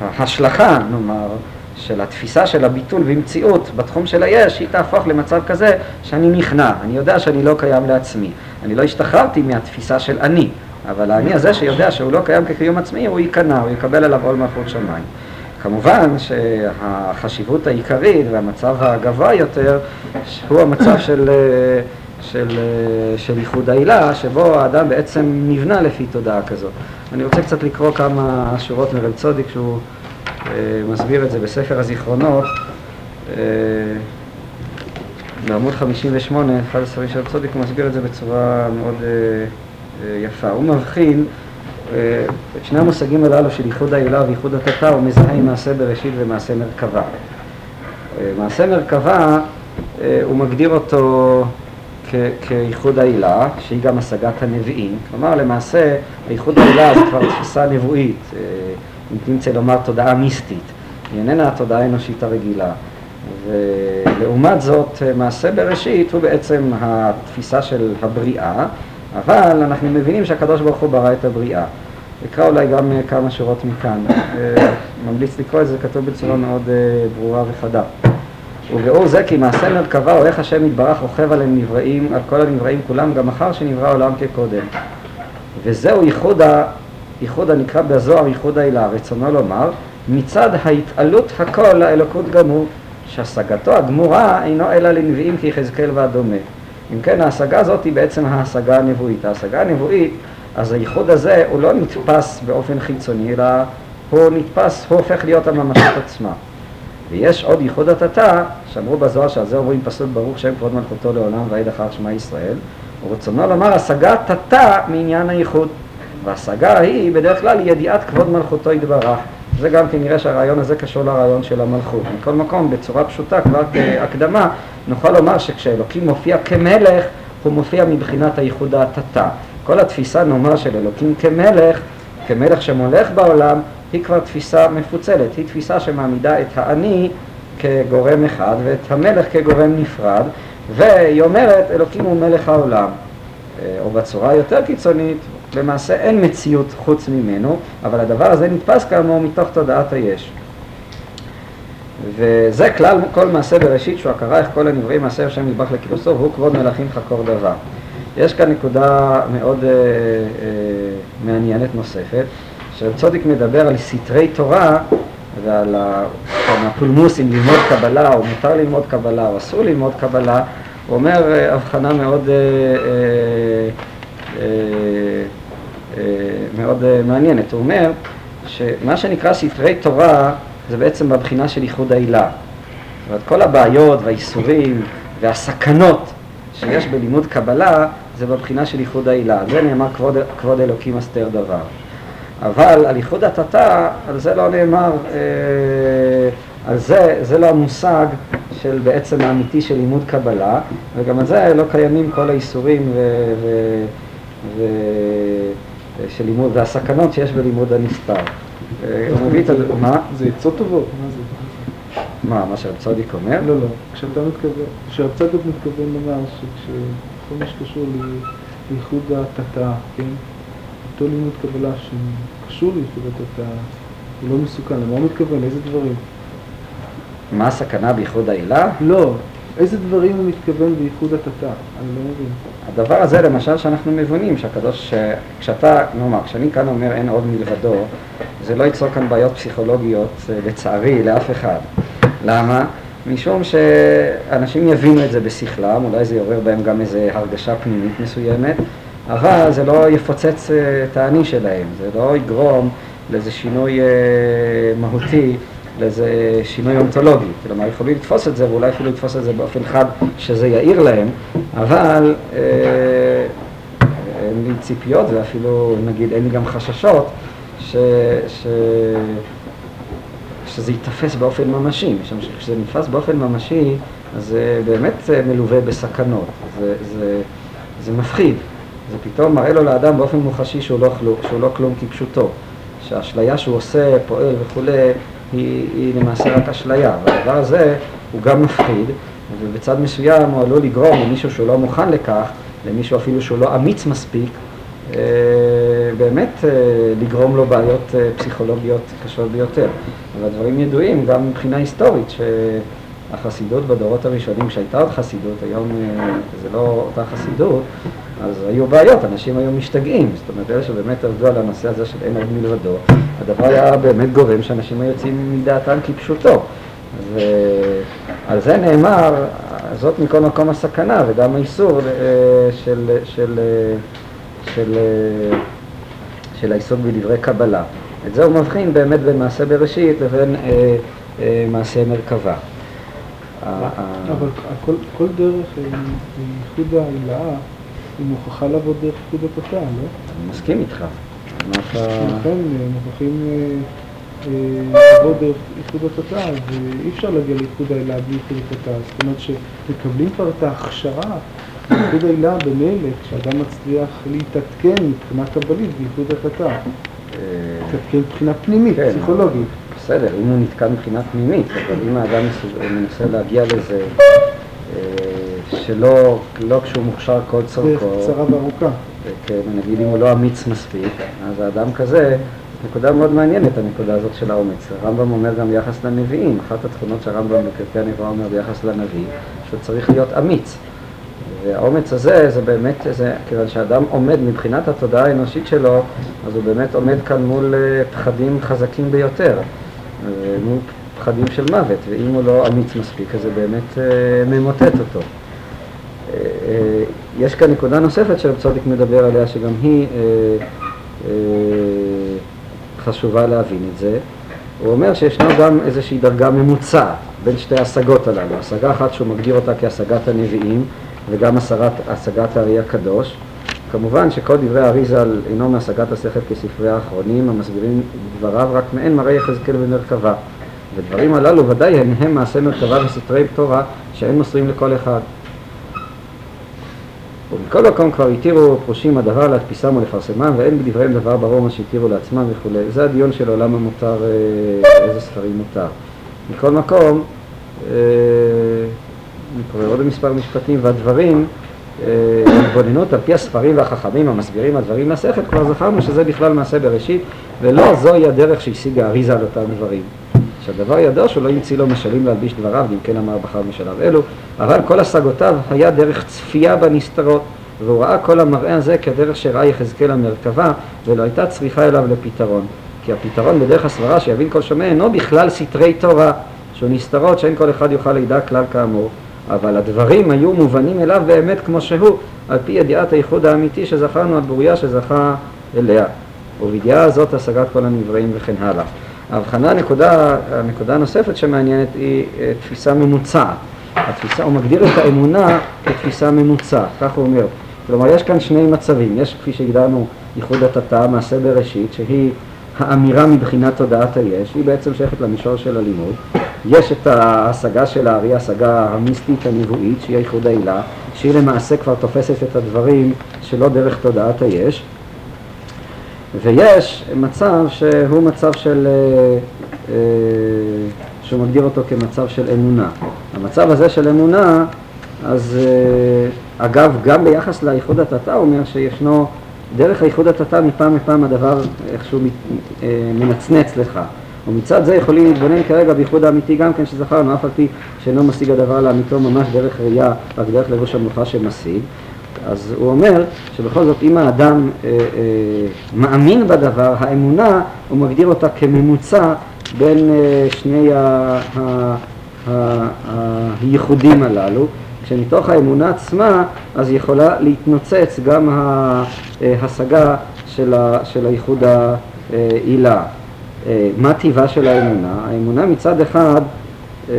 ההשלכה, נאמר, של התפיסה של הביטול במציאות בתחום של היש, היא תהפוך למצב כזה שאני נכנע, אני יודע שאני לא קיים לעצמי. אני לא השתחררתי מהתפיסה של אני, אבל האני הזה שיודע שהוא לא קיים כקיום עצמי, הוא ייכנע, הוא יקבל עליו עול מלכות שמיים. כמובן שהחשיבות העיקרית והמצב הגבוה יותר הוא המצב של, של, של איחוד העילה, שבו האדם בעצם נבנה לפי תודעה כזאת. אני רוצה קצת לקרוא כמה שורות מרב צודיק שהוא אה, מסביר את זה בספר הזיכרונות, אה, בעמוד 58, אחד הספרים של רב צודיק, הוא מסביר את זה בצורה מאוד אה, אה, יפה. הוא מבחין אה, את שני המושגים הללו של איחוד העילה ואיחוד התתה, הוא מזהה עם מעשה בראשית ומעשה מרכבה. אה, מעשה מרכבה, הוא מגדיר אותו כ- כאיחוד העילה, שהיא גם השגת הנביאים. כלומר, למעשה, איחוד העילה זה כבר תפיסה נבואית, אה, אם תמצא לומר תודעה מיסטית. היא איננה התודעה האנושית הרגילה. ולעומת זאת, אה, מעשה בראשית הוא בעצם התפיסה של הבריאה, אבל אנחנו מבינים שהקדוש ברוך הוא ברא את הבריאה. נקרא אולי גם אה, כמה שורות מכאן. אה, ממליץ לקרוא את זה, כתוב בצורה מאוד אה, ברורה וחדה. וביאור זה כי מעשה מרכבה או איך השם יתברך רוכב עליהם נבראים, על כל הנבראים כולם, גם אחר שנברא העולם כקודם. וזהו ייחוד, ה, ייחוד הנקרא בזוהר ייחוד העילה, רצונו לומר, מצד ההתעלות הכל לאלוקות גמור, שהשגתו הגמורה אינו אלא לנביאים כיחזקאל והדומה. אם כן, ההשגה הזאת היא בעצם ההשגה הנבואית. ההשגה הנבואית, אז הייחוד הזה הוא לא נתפס באופן חיצוני, אלא הוא נתפס, הוא הופך להיות הממשות עצמה. ויש עוד ייחוד התתה, שאמרו בזוהר שעל זה אומרים פסוק ברוך שם כבוד מלכותו לעולם ועד אחר שמע ישראל, ורצונו לומר השגה תתה מעניין הייחוד. וההשגה היא בדרך כלל ידיעת כבוד מלכותו יתברך. זה גם כן נראה שהרעיון הזה קשור לרעיון של המלכות. מכל מקום, בצורה פשוטה, כבר כהקדמה, נוכל לומר שכשאלוקים מופיע כמלך, הוא מופיע מבחינת הייחוד התתה. כל התפיסה, נאמר, של אלוקים כמלך, כמלך שמולך בעולם, היא כבר תפיסה מפוצלת. היא תפיסה שמעמידה את האני כגורם אחד ואת המלך כגורם נפרד, והיא אומרת, אלוקים הוא מלך העולם. אה, או בצורה יותר קיצונית, למעשה אין מציאות חוץ ממנו, אבל הדבר הזה נתפס כאמור מתוך תודעת היש. וזה כלל כל מעשה בראשית שהוא הכרה איך כל הנבראים מעשה השם נדבך לכילוסו והוא כבוד מלכים חקור דבר. יש כאן נקודה מאוד אה, אה, מעניינת נוספת, שרב צודיק מדבר על סתרי תורה ועל הפולמוס אם ללמוד קבלה או מותר ללמוד קבלה או אסור ללמוד קבלה, הוא אומר הבחנה מאוד, אה, אה, אה, אה, מאוד מעניינת. הוא אומר שמה שנקרא ספרי תורה זה בעצם בבחינה של איחוד העילה. זאת אומרת, כל הבעיות והאיסורים והסכנות שיש בלימוד קבלה זה בבחינה של איחוד העילה. זה נאמר כבוד, כבוד אלוקים אסתר דבר. אבל על איחוד התתה, על זה לא נאמר, אה, על זה, זה לא המושג של בעצם האמיתי של לימוד קבלה, וגם על זה לא קיימים כל האיסורים ו, ו, ו, של לימוד, והסכנות שיש בלימוד הנסתר. אה, הוא מביא את הדוגמה, זה עצות טובות, מה זה? מה, מה שרב צדיק אומר? לא, לא. כשאתה מתכוון, כשרב צדוק מתכוון לומר שכל מה שקשור ל- לייחוד התתאה, כן? אותו לימוד קבלה שקשור לייחוד התתאה, הוא לא מסוכן. למה הוא מתכוון? איזה דברים? מה הסכנה בייחוד העילה? לא. איזה דברים הוא מתכוון בייחוד התתאה? אני לא מבין. הדבר הזה למשל שאנחנו מבינים שהקדוש, כשאתה, נאמר, כשאני כאן אומר אין עוד מלבדו, זה לא ייצור כאן בעיות פסיכולוגיות אה, לצערי לאף אחד. למה? משום שאנשים יבינו את זה בשכלם, אולי זה יעורר בהם גם איזו הרגשה פנימית מסוימת, אבל זה לא יפוצץ אה, את האני שלהם, זה לא יגרום לאיזה שינוי אה, מהותי, לאיזה שינוי אונתולוגי. כלומר, יכולים לתפוס את זה, ואולי אפילו לתפוס את זה באופן חד, שזה יאיר להם, אבל אה, אין לי ציפיות ואפילו, נגיד, אין לי גם חששות ש, ש, שזה ייתפס באופן ממשי, משום שכשזה נתפס באופן ממשי, אז זה באמת מלווה בסכנות, זה, זה, זה מפחיד, זה פתאום מראה לו לאדם באופן מוחשי שהוא לא, שהוא לא כלום כפשוטו, שהאשליה שהוא עושה, פועל וכולי, היא, היא למעשה רק אשליה, והדבר הזה הוא גם מפחיד, ובצד מסוים הוא עלול לגרום למישהו שהוא לא מוכן לכך, למישהו אפילו שהוא לא אמיץ מספיק, אה, באמת אה, לגרום לו בעיות אה, פסיכולוגיות קשות ביותר. אבל הדברים ידועים גם מבחינה היסטורית, שהחסידות בדורות הראשונים, כשהייתה עוד חסידות, היום זה לא אותה חסידות, אז היו בעיות, אנשים היו משתגעים. זאת אומרת, אלה שבאמת עבדו על הנושא הזה של אין עוד מלבדו, הדבר היה באמת גורם שאנשים היו יוצאים מדעתם כפשוטו. ועל זה נאמר, זאת מכל מקום הסכנה וגם האיסור אה, של, של, אה, של, אה, של העיסוק בדברי קבלה. את זה הוא מבחין באמת בין מעשה בראשית לבין אה, אה, מעשה מרכבה. אבל כל, כל דרך אה, ייחוד ההילאה היא מוכרחה לעבוד דרך התתאה, לא? אני מסכים איתך. לכן אה, מוכרחים אה, אה, לעבוד דרך ייחוד התתאה, ואי אפשר להגיע לייחוד ההילאה בלי ייחוד התתאה. זאת אומרת שמקבלים כבר את ההכשרה לייחוד ההילאה במילא, כשאדם מצליח להתעדכן מבחינה קבלית בייחוד התתאה. אה, להתעדכן מבחינה פנימית, כן. פסיכולוגית. בסדר, אם הוא נתקע מבחינה פנימית, אבל אם האדם מנסה להגיע לזה שלא לא כשהוא מוכשר כל דרך צורכו, קצרה וארוכה. כן, נגיד אם הוא לא אמיץ מספיק, אז האדם כזה, נקודה מאוד מעניינת הנקודה הזאת של האומץ. הרמב"ם אומר גם ביחס לנביאים, אחת התכונות שהרמב"ם בפרקי הנבואה אומר ביחס לנביא, שהוא צריך להיות אמיץ. והאומץ הזה, זה באמת, זה, כיוון שאדם עומד מבחינת התודעה האנושית שלו, אז הוא באמת עומד כאן מול אה, פחדים חזקים ביותר, אה, מול פחדים של מוות, ואם הוא לא אמיץ מספיק, אז זה באמת אה, ממוטט אותו. אה, אה, יש כאן נקודה נוספת שרב צדיק מדבר עליה, שגם היא אה, חשובה להבין את זה. הוא אומר שישנה גם איזושהי דרגה ממוצעת בין שתי ההשגות הללו. השגה אחת שהוא מגדיר אותה כהשגת הנביאים, וגם השגת, השגת הארי הקדוש. כמובן שכל דברי האריזל אינו מהשגת השכל כספרי האחרונים, המסבירים דבריו רק מעין מראה יחזקאל ומרכבה. ודברים הללו ודאי הם, הם מעשה מרכבה וספרי תורה שאין מוסרים לכל אחד. ומכל מקום כבר התירו פרושים הדבר להדפיסם ולפרסמם, ואין בדבריהם דבר ברור מה שהתירו לעצמם וכולי. זה הדיון של עולם המותר, אה, איזה ספרים מותר. מכל מקום, אה, אני קורא עוד מספר משפטים, והדברים, אה, התבוננות על פי הספרים והחכמים המסבירים הדברים לשכל, כבר זכרנו שזה בכלל מעשה בראשית, ולא זוהי הדרך שהשיגה אריזה על אותם דברים. שהדבר ידוע שהוא לא המציא לו משלים להלביש דבריו, ואם כן אמר בחר משלב אלו, אבל כל השגותיו היה דרך צפייה בנסתרות, והוא ראה כל המראה הזה כדרך שראה יחזקאל המרכבה, ולא הייתה צריכה אליו לפתרון. כי הפתרון בדרך הסברה שיבין כל שומע אינו בכלל סתרי תורה, שהוא נסתרות שאין כל אחד יוכל לידע כלל כאמור, אבל הדברים היו מובנים אליו באמת כמו שהוא, על פי ידיעת הייחוד האמיתי שזכרנו על בוריה שזכה אליה. ובידיעה הזאת השגת כל הנבראים וכן הלאה. ההבחנה, הנקודה, הנקודה הנוספת שמעניינת היא אה, תפיסה ממוצעת. התפיסה, הוא מגדיר את האמונה כתפיסה ממוצעת, כך הוא אומר. כלומר, יש כאן שני מצבים. יש, כפי שהגדרנו, ייחוד התתא, מעשה בראשית, שהיא האמירה מבחינת תודעת היש, היא בעצם שייכת למישור של הלימוד. יש את ההשגה של הארי, ההשגה המיסטית הנבואית, שהיא הייחוד העילה, שהיא למעשה כבר תופסת את הדברים שלא דרך תודעת היש. ויש מצב שהוא מצב של, אה, אה, שהוא מגדיר אותו כמצב של אמונה. המצב הזה של אמונה, אז אה, אגב, גם ביחס לאיחוד התתא אומר שישנו, דרך האיחוד התתא מפעם לפעם הדבר איכשהו מנצנץ לך. ומצד זה יכולים להתבונן כרגע בייחוד האמיתי גם כן שזכרנו, אף על פי שאינו משיג הדבר לאמיתו ממש דרך ראייה, רק דרך לבוש המלוכה שמשיג. אז הוא אומר שבכל זאת אם האדם אה, אה, מאמין בדבר, האמונה, הוא מגדיר אותה כממוצע בין אה, שני ה, ה, ה, הייחודים הללו, כשמתוך האמונה עצמה אז יכולה להתנוצץ גם ההשגה של, ה, של הייחוד העילה. אה, מה טיבה של האמונה? האמונה מצד אחד, אה,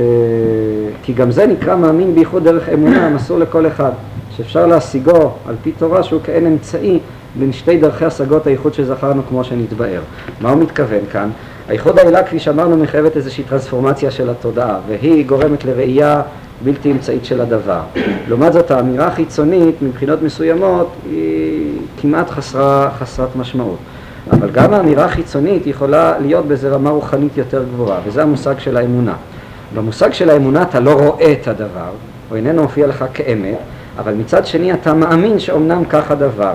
כי גם זה נקרא מאמין בייחוד דרך אמונה, המסור לכל אחד, שאפשר להשיגו על פי תורה שהוא כאין אמצעי בין שתי דרכי השגות הייחוד שזכרנו כמו שנתבאר. מה הוא מתכוון כאן? הייחוד העילה, כפי שאמרנו, מחייבת איזושהי טרנספורמציה של התודעה, והיא גורמת לראייה בלתי אמצעית של הדבר. לעומת זאת, האמירה החיצונית מבחינות מסוימות היא כמעט חסרה, חסרת משמעות. אבל גם האמירה החיצונית יכולה להיות באיזה רמה רוחנית יותר גבוהה, וזה המושג של האמונה. במושג של האמונה אתה לא רואה את הדבר, הוא איננו מופיע לך כאמת, אבל מצד שני אתה מאמין שאומנם כך הדבר.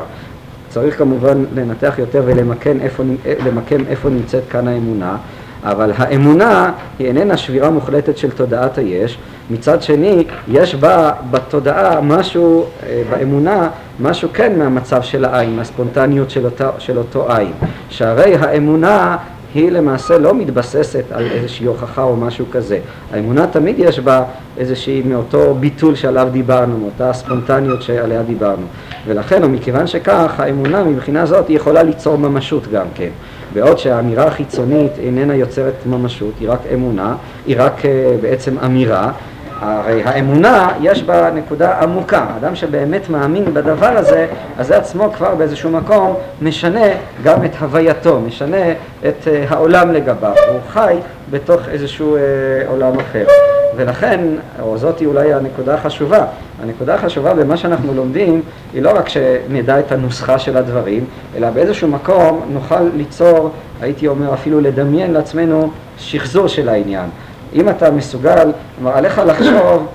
צריך כמובן לנתח יותר ולמקם איפה, למקם איפה נמצאת כאן האמונה, אבל האמונה היא איננה שבירה מוחלטת של תודעת היש, מצד שני יש בה בתודעה משהו, אה, באמונה, משהו כן מהמצב של העין, מהספונטניות של, אותה, של אותו עין, שהרי האמונה היא למעשה לא מתבססת על איזושהי הוכחה או משהו כזה. האמונה תמיד יש בה איזושהי מאותו ביטול שעליו דיברנו, מאותה ספונטניות שעליה דיברנו. ולכן, ומכיוון שכך, האמונה מבחינה זאת היא יכולה ליצור ממשות גם כן. בעוד שהאמירה החיצונית איננה יוצרת ממשות, היא רק אמונה, היא רק uh, בעצם אמירה. הרי האמונה יש בה נקודה עמוקה, אדם שבאמת מאמין בדבר הזה, אז זה עצמו כבר באיזשהו מקום משנה גם את הווייתו, משנה את uh, העולם לגביו, הוא חי בתוך איזשהו uh, עולם אחר. ולכן, או זאתי אולי הנקודה החשובה, הנקודה החשובה במה שאנחנו לומדים היא לא רק שנדע את הנוסחה של הדברים, אלא באיזשהו מקום נוכל ליצור, הייתי אומר אפילו לדמיין לעצמנו שחזור של העניין. אם אתה מסוגל, כלומר עליך לחשוב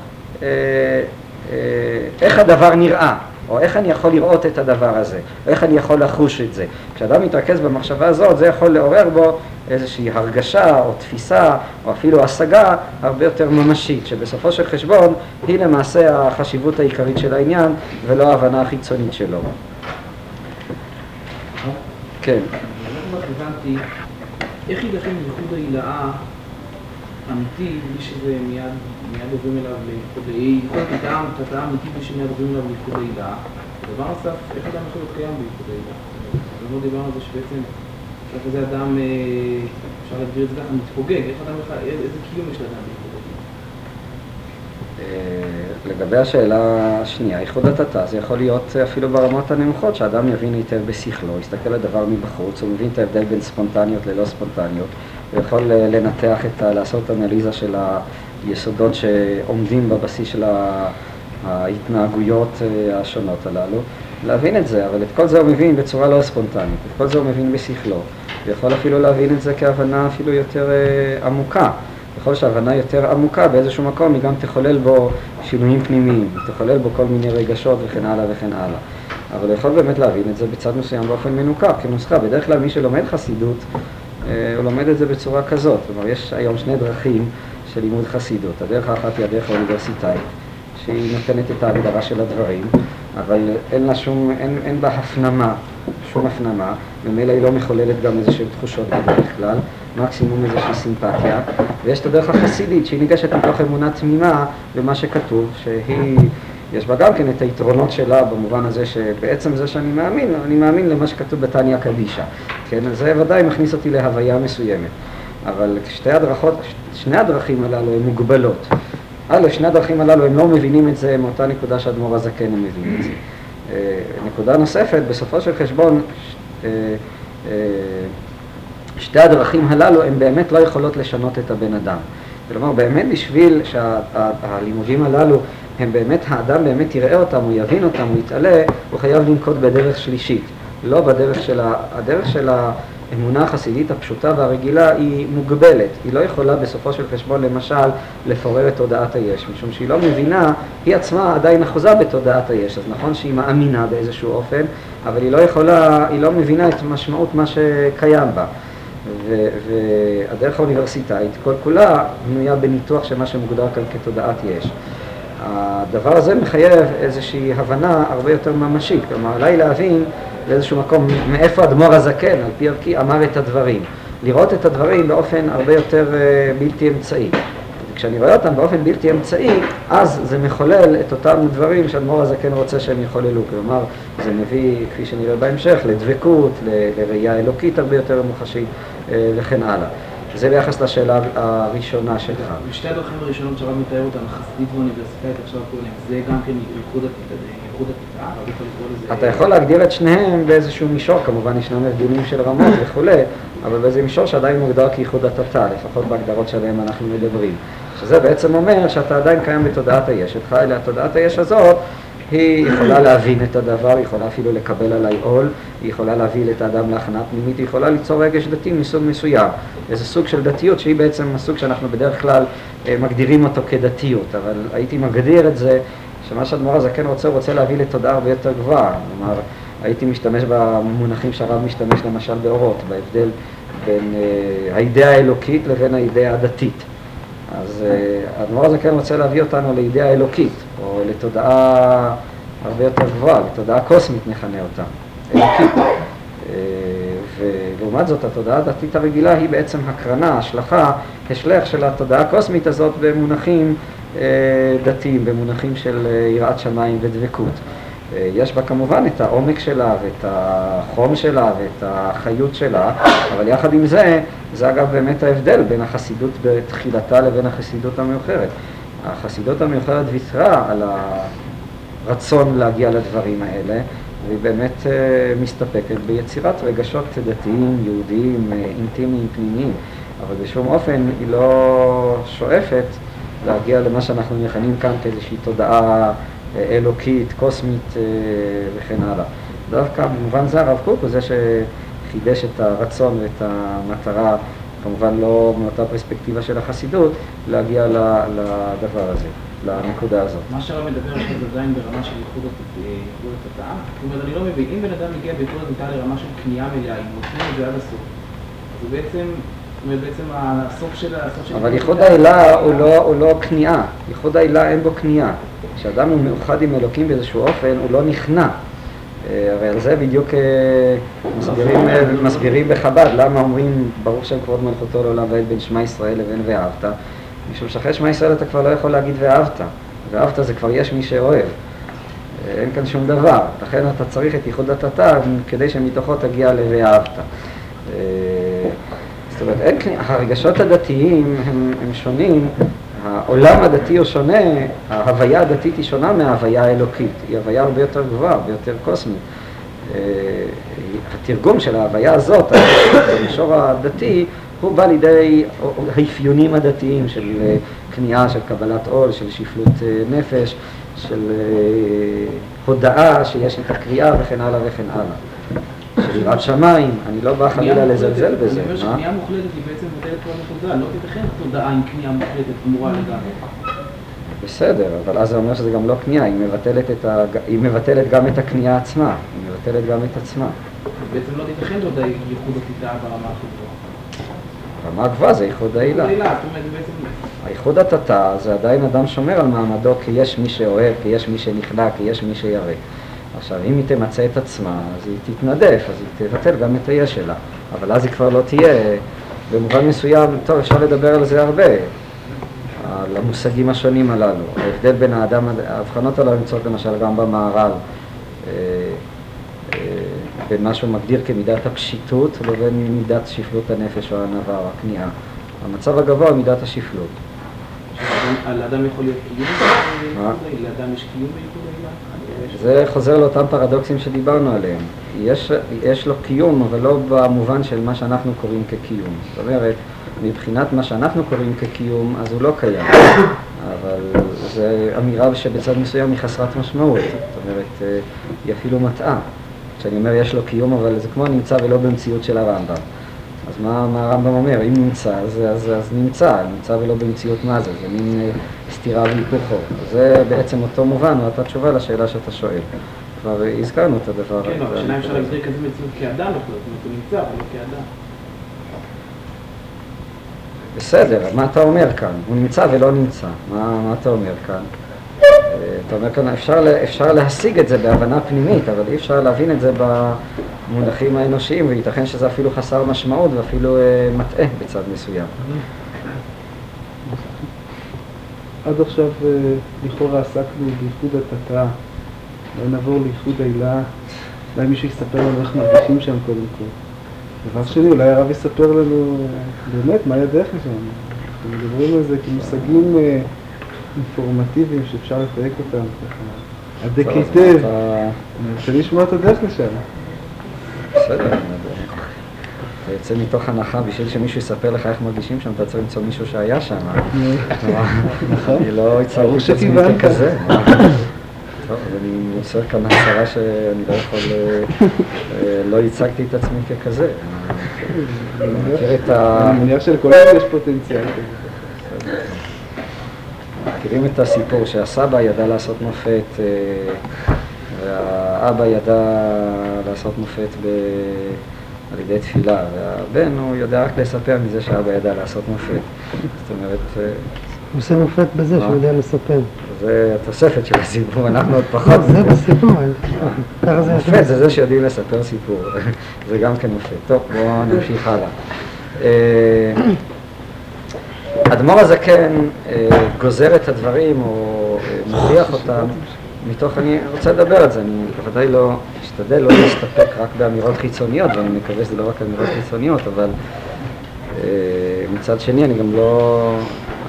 אה, אה, איך הדבר נראה, או איך אני יכול לראות את הדבר הזה, או איך אני יכול לחוש את זה. כשאדם מתרכז במחשבה הזאת, זה יכול לעורר בו איזושהי הרגשה או תפיסה או אפילו השגה הרבה יותר ממשית, שבסופו של חשבון היא למעשה החשיבות העיקרית של העניין ולא ההבנה החיצונית שלו. כן. איך ייתכן בייחוד ההילאה אמיתי, בלי שזה מיד, מיד עוברים אליו להיות טעם, את הטעם אמיתי בלי שמיד עוברים אליו לאיחוד העילה. דבר נוסף, איך אדם יכול להיות קיים באיחוד העילה? לא דיברנו על זה שבעצם, איך איזה אדם, אה, אפשר להגדיר את זה ככה, מתפוגג, איך אדם בכלל, איזה קיום יש לאדם העילה? אה, לגבי השאלה השנייה, איחוד התתא, זה יכול להיות אפילו ברמות הנמוכות, שאדם יבין היטב בשכלו, יסתכל על דבר מבחוץ, הוא מבין את ההבדל בין ספונטניות ללא ספונטניות, הוא יכול אה, לנתח, את, ה- לעשות אנליזה של היסודות שעומדים בבסיס של ההתנהגויות אה, השונות הללו, להבין את זה, אבל את כל זה הוא מבין בצורה לא ספונטנית, את כל זה הוא מבין בשכלו, הוא יכול אפילו להבין את זה כהבנה אפילו יותר אה, עמוקה. ככל שההבנה יותר עמוקה, באיזשהו מקום היא גם תחולל בו שינויים פנימיים, תחולל בו כל מיני רגשות וכן הלאה וכן הלאה. אבל הוא יכול באמת להבין את זה בצד מסוים באופן מנוכר, כנוסחה. בדרך כלל מי שלומד חסידות, הוא לומד את זה בצורה כזאת. כלומר, יש היום שני דרכים של לימוד חסידות. הדרך האחת היא הדרך האוניברסיטאית, שהיא נותנת את ההגדרה של הדברים, אבל אין לה שום, אין, אין בה הפנמה, שום הפנמה, ממילא היא לא מחוללת גם איזשהן תחושות בדרך כלל, מקסימום איזושהי סימפתיה, ויש את הדרך החסידית שהיא ניגשת מתוך אמונה תמימה במה שכתוב, שהיא, יש בה גם כן את היתרונות שלה במובן הזה שבעצם זה שאני מאמין, אני מאמין למה שכתוב בתניא קדישא, כן, אז זה ודאי מכניס אותי להוויה מסוימת, אבל שתי הדרכות, שני הדרכים הללו הן מוגבלות. א', שני הדרכים הללו הם לא מבינים את זה מאותה נקודה שהאדמו"ר הזקן הם מבינים את זה. אה, נקודה נוספת, בסופו של חשבון, אה, אה, שתי הדרכים הללו הן באמת לא יכולות לשנות את הבן אדם. כלומר, באמת בשביל שהלימודים הללו, הם באמת, האדם באמת יראה אותם, הוא יבין אותם, הוא יתעלה, הוא חייב לנקוט בדרך שלישית. לא בדרך של ה... הדרך של האמונה החסידית הפשוטה והרגילה היא מוגבלת. היא לא יכולה בסופו של חשבון, למשל, לפורר את תודעת היש, משום שהיא לא מבינה, היא עצמה עדיין אחוזה בתודעת היש. אז נכון שהיא מאמינה באיזשהו אופן, אבל היא לא יכולה, היא לא מבינה את משמעות מה שקיים בה. ו- והדרך האוניברסיטאית, כל כולה בנויה בניתוח של מה שמוגדר כאן כתודעת יש. הדבר הזה מחייב איזושהי הבנה הרבה יותר ממשית, כלומר אולי להבין באיזשהו מקום מאיפה אדמו"ר הזקן, על פי ערכי, אמר את הדברים. לראות את הדברים באופן הרבה יותר אה, בלתי אמצעי. וכשאני רואה אותם באופן בלתי אמצעי, אז זה מחולל את אותם דברים שאדמו"ר הזקן רוצה שהם יחוללו. כלומר, זה מביא, כפי שנראה בהמשך, לדבקות, לראייה אלוקית הרבה יותר מוחשית אה, וכן הלאה. זה ביחס לשאלה הראשונה שלך. בשתי הדרכים הראשונות שהרב מתאר אותן, החסידית והאוניברסיטאית, עכשיו קוראים זה גם כן ייחוד לקרוא לזה... אתה יכול להגדיר את שניהם באיזשהו מישור, כמובן ישנם הבדלים של רמות וכולי, אבל באיזה מישור שעדיין מוגדר כייחוד התתה, לפחות בהגדרות שעליהן אנחנו מדברים. שזה בעצם אומר שאתה עדיין קיים בתודעת היש שלך, אלא התודעת היש הזאת היא יכולה להבין את הדבר, היא יכולה אפילו לקבל עליי עול, היא יכולה להביא את האדם להכנעה פנימית, היא יכולה ליצור רגש דתי מסוג מסוים. איזה סוג של דתיות שהיא בעצם הסוג שאנחנו בדרך כלל אה, מגדירים אותו כדתיות, אבל הייתי מגדיר את זה שמה שאדמו"ר הזקן רוצה, הוא רוצה להביא לתודעה הרבה יותר גבוהה. כלומר, הייתי משתמש במונחים שהרב משתמש למשל באורות, בהבדל בין אה, האידאה האלוקית לבין האידאה הדתית. אז אה, האדמו"ר הזקן רוצה להביא אותנו לאידאה אלוקית, או לתודעה הרבה יותר גבוהה, לתודעה קוסמית נכנה אותה, אלוקית. אה, ולעומת זאת התודעה הדתית הרגילה היא בעצם הקרנה, השלכה, השלך של התודעה הקוסמית הזאת במונחים אה, דתיים, במונחים של אה, יראת שמיים ודבקות. יש בה כמובן את העומק שלה ואת החום שלה ואת החיות שלה, אבל יחד עם זה, זה אגב באמת ההבדל בין החסידות בתחילתה לבין החסידות המאוחרת. החסידות המאוחרת ויתרה על הרצון להגיע לדברים האלה, והיא באמת uh, מסתפקת ביצירת רגשות דתיים, יהודיים, uh, אינטימיים, פנימיים, אבל בשום אופן היא לא שואפת להגיע למה שאנחנו מכנים כאן כאיזושהי תודעה uh, אלוקית, קוסמית וכן הלאה. דווקא במובן זה הרב קוק הוא זה שחידש את הרצון ואת המטרה, כמובן לא מאותה פרספקטיבה של החסידות, להגיע לדבר הזה. לנקודה הזאת. מה שהרב מדבר עכשיו זה עדיין ברמה של ייחוד התודעה. זאת אומרת, אני לא מבין, אם בן אדם מגיע בייחוד התודעה לרמה של קנייה מלאה, אם נותנים את זה עד הסוף, אז הוא בעצם, זאת אומרת, בעצם הסוף של הסוף של... אבל ייחוד הוא לא, הוא לא כניעה, ייחוד העילה אין בו כניעה. כשאדם הוא מאוחד עם אלוקים באיזשהו אופן, הוא לא נכנע. הרי על זה בדיוק מסבירים, מסבירים בחב"ד, למה אומרים ברוך שם כבוד מלכותו לעולם ועד בין שמע ישראל לבין ואהבת. משום שאחרי שמע ישראל אתה כבר לא יכול להגיד ואהבת. ואהבת זה כבר יש מי שאוהב. אין כאן שום דבר. לכן אתה צריך את ייחוד התתה כדי שמתוכו תגיע ל"ואהבת". זאת אומרת, הרגשות הדתיים הם, הם שונים, העולם הדתי הוא שונה, ההוויה הדתית היא שונה מההוויה האלוקית, היא הוויה הרבה יותר גבוהה, הרבה יותר קוסמית. התרגום של ההוויה הזאת, במישור הדתי, הוא בא לידי האפיונים הדתיים של כניעה, של קבלת עול, של שפלות נפש, של הודאה שיש את הקריאה וכן הלאה וכן הלאה. יראת שמיים, אני לא בא חלילה לזלזל בזה. אני אומר שקנייה מוחלטת היא בעצם מבטלת כל התודעה, לא תיתכן תודעה עם קנייה מוחלטת גמורה לגמרי. בסדר, אבל אז זה אומר שזה גם לא קנייה, היא מבטלת, את ה... היא מבטלת גם את הקנייה עצמה, היא מבטלת גם את עצמה. בעצם לא תיתכן תודעה ייחוד התודעה ברמה הכי גבוהה. רמה גבוהה זה ייחוד העילה. הייחוד התתה זה עדיין אדם שומר על מעמדו כי יש מי שאוהב, כי יש מי שנכנע, כי יש מי שירא. עכשיו, אם היא תמצא את עצמה, אז היא תתנדף, אז היא תבטל גם את היש שלה. אבל אז היא כבר לא תהיה, במובן מסוים, טוב, אפשר לדבר על זה הרבה, על המושגים השונים הללו. ההבדל בין האדם, ההבחנות הללו נמצאות למשל גם במערב. בין מה שהוא מגדיר כמידת הפשיטות לבין מידת שפלות הנפש או הענווה או הכניעה. המצב הגבוה הוא מידת השפלות. לאדם יכול להיות קיום? לאדם יש קיום? זה חוזר לאותם פרדוקסים שדיברנו עליהם. יש, יש לו קיום, אבל לא במובן של מה שאנחנו קוראים כקיום. זאת אומרת, מבחינת מה שאנחנו קוראים כקיום, אז הוא לא קיים. אבל זו אמירה שבצד מסוים היא חסרת משמעות. זאת אומרת, היא אפילו מטעה. כשאני אומר יש לו קיום, אבל זה כמו נמצא ולא במציאות של הרמב"ם. אז מה, מה הרמב"ם אומר? אם נמצא, אז, אז, אז נמצא, נמצא ולא במציאות מה זה, זה מין אה, סתירה והיפוכו. זה בעצם אותו מובן, או אותה תשובה לשאלה שאתה שואל. כבר הזכרנו את הדבר כן, אבל הזה. השאלה אם אפשר להגדיר כזה מציאות כאדם זאת אומרת, הוא נמצא, אבל לא כאדם. בסדר, מה אתה אומר כאן? הוא נמצא ולא נמצא. מה, מה אתה אומר כאן? אה, אתה אומר כאן, אפשר, אפשר להשיג את זה בהבנה פנימית, אבל אי אפשר להבין את זה במונחים האנושיים, וייתכן שזה אפילו חסר משמעות ואפילו אה, מטעה בצד מסוים. עד עכשיו אה, לכאורה עסקנו בייחוד התתאה, אולי נעבור לייחוד העילה, אולי מישהו יספר לנו איך מרגישים שם קודם כל. דבר שני, אולי הרב יספר לנו אה, באמת מה ידך שם. אנחנו מדברים על זה כמושגים אה, אינפורמטיביים שאפשר לתייק אותם ככה, הדק היטב. אני רוצה לשמוע את הדרך לשם. בסדר, אתה יוצא מתוך הנחה, בשביל שמישהו יספר לך איך מרגישים שם, אתה צריך למצוא מישהו שהיה שם. נכון. אני לא הצהרתי את עצמי. ככזה. טוב, אני מוסר כאן הצהרה שאני לא יכול, אה, אה, לא הצגתי את עצמי ככזה. אני מניח שלכולנו יש פוטנציאל כזה. מכירים את הסיפור שהסבא ידע לעשות מופת אה, והאבא ידע לעשות מופת ב... על ידי תפילה, והבן הוא יודע רק לספר מזה שהאבא ידע לעשות מופת. זאת אומרת, אה, הוא עושה מופת בזה? שהוא יודע לספר. זה התוספת של הסיפור, אנחנו עוד פחות. לא, זה בסיפור, ככה זה מופת זה זה שיודעים לספר סיפור, זה גם כן מופת. טוב, בואו נמשיך הלאה. אה, אדמו"ר הזקן אה, גוזר את הדברים או מוכיח אותם מתוך, אני רוצה לדבר על זה, אני בוודאי לא, אשתדל לא להסתפק רק באמירות חיצוניות, ואני מקווה שזה לא רק אמירות חיצוניות, אבל אה, מצד שני אני גם לא,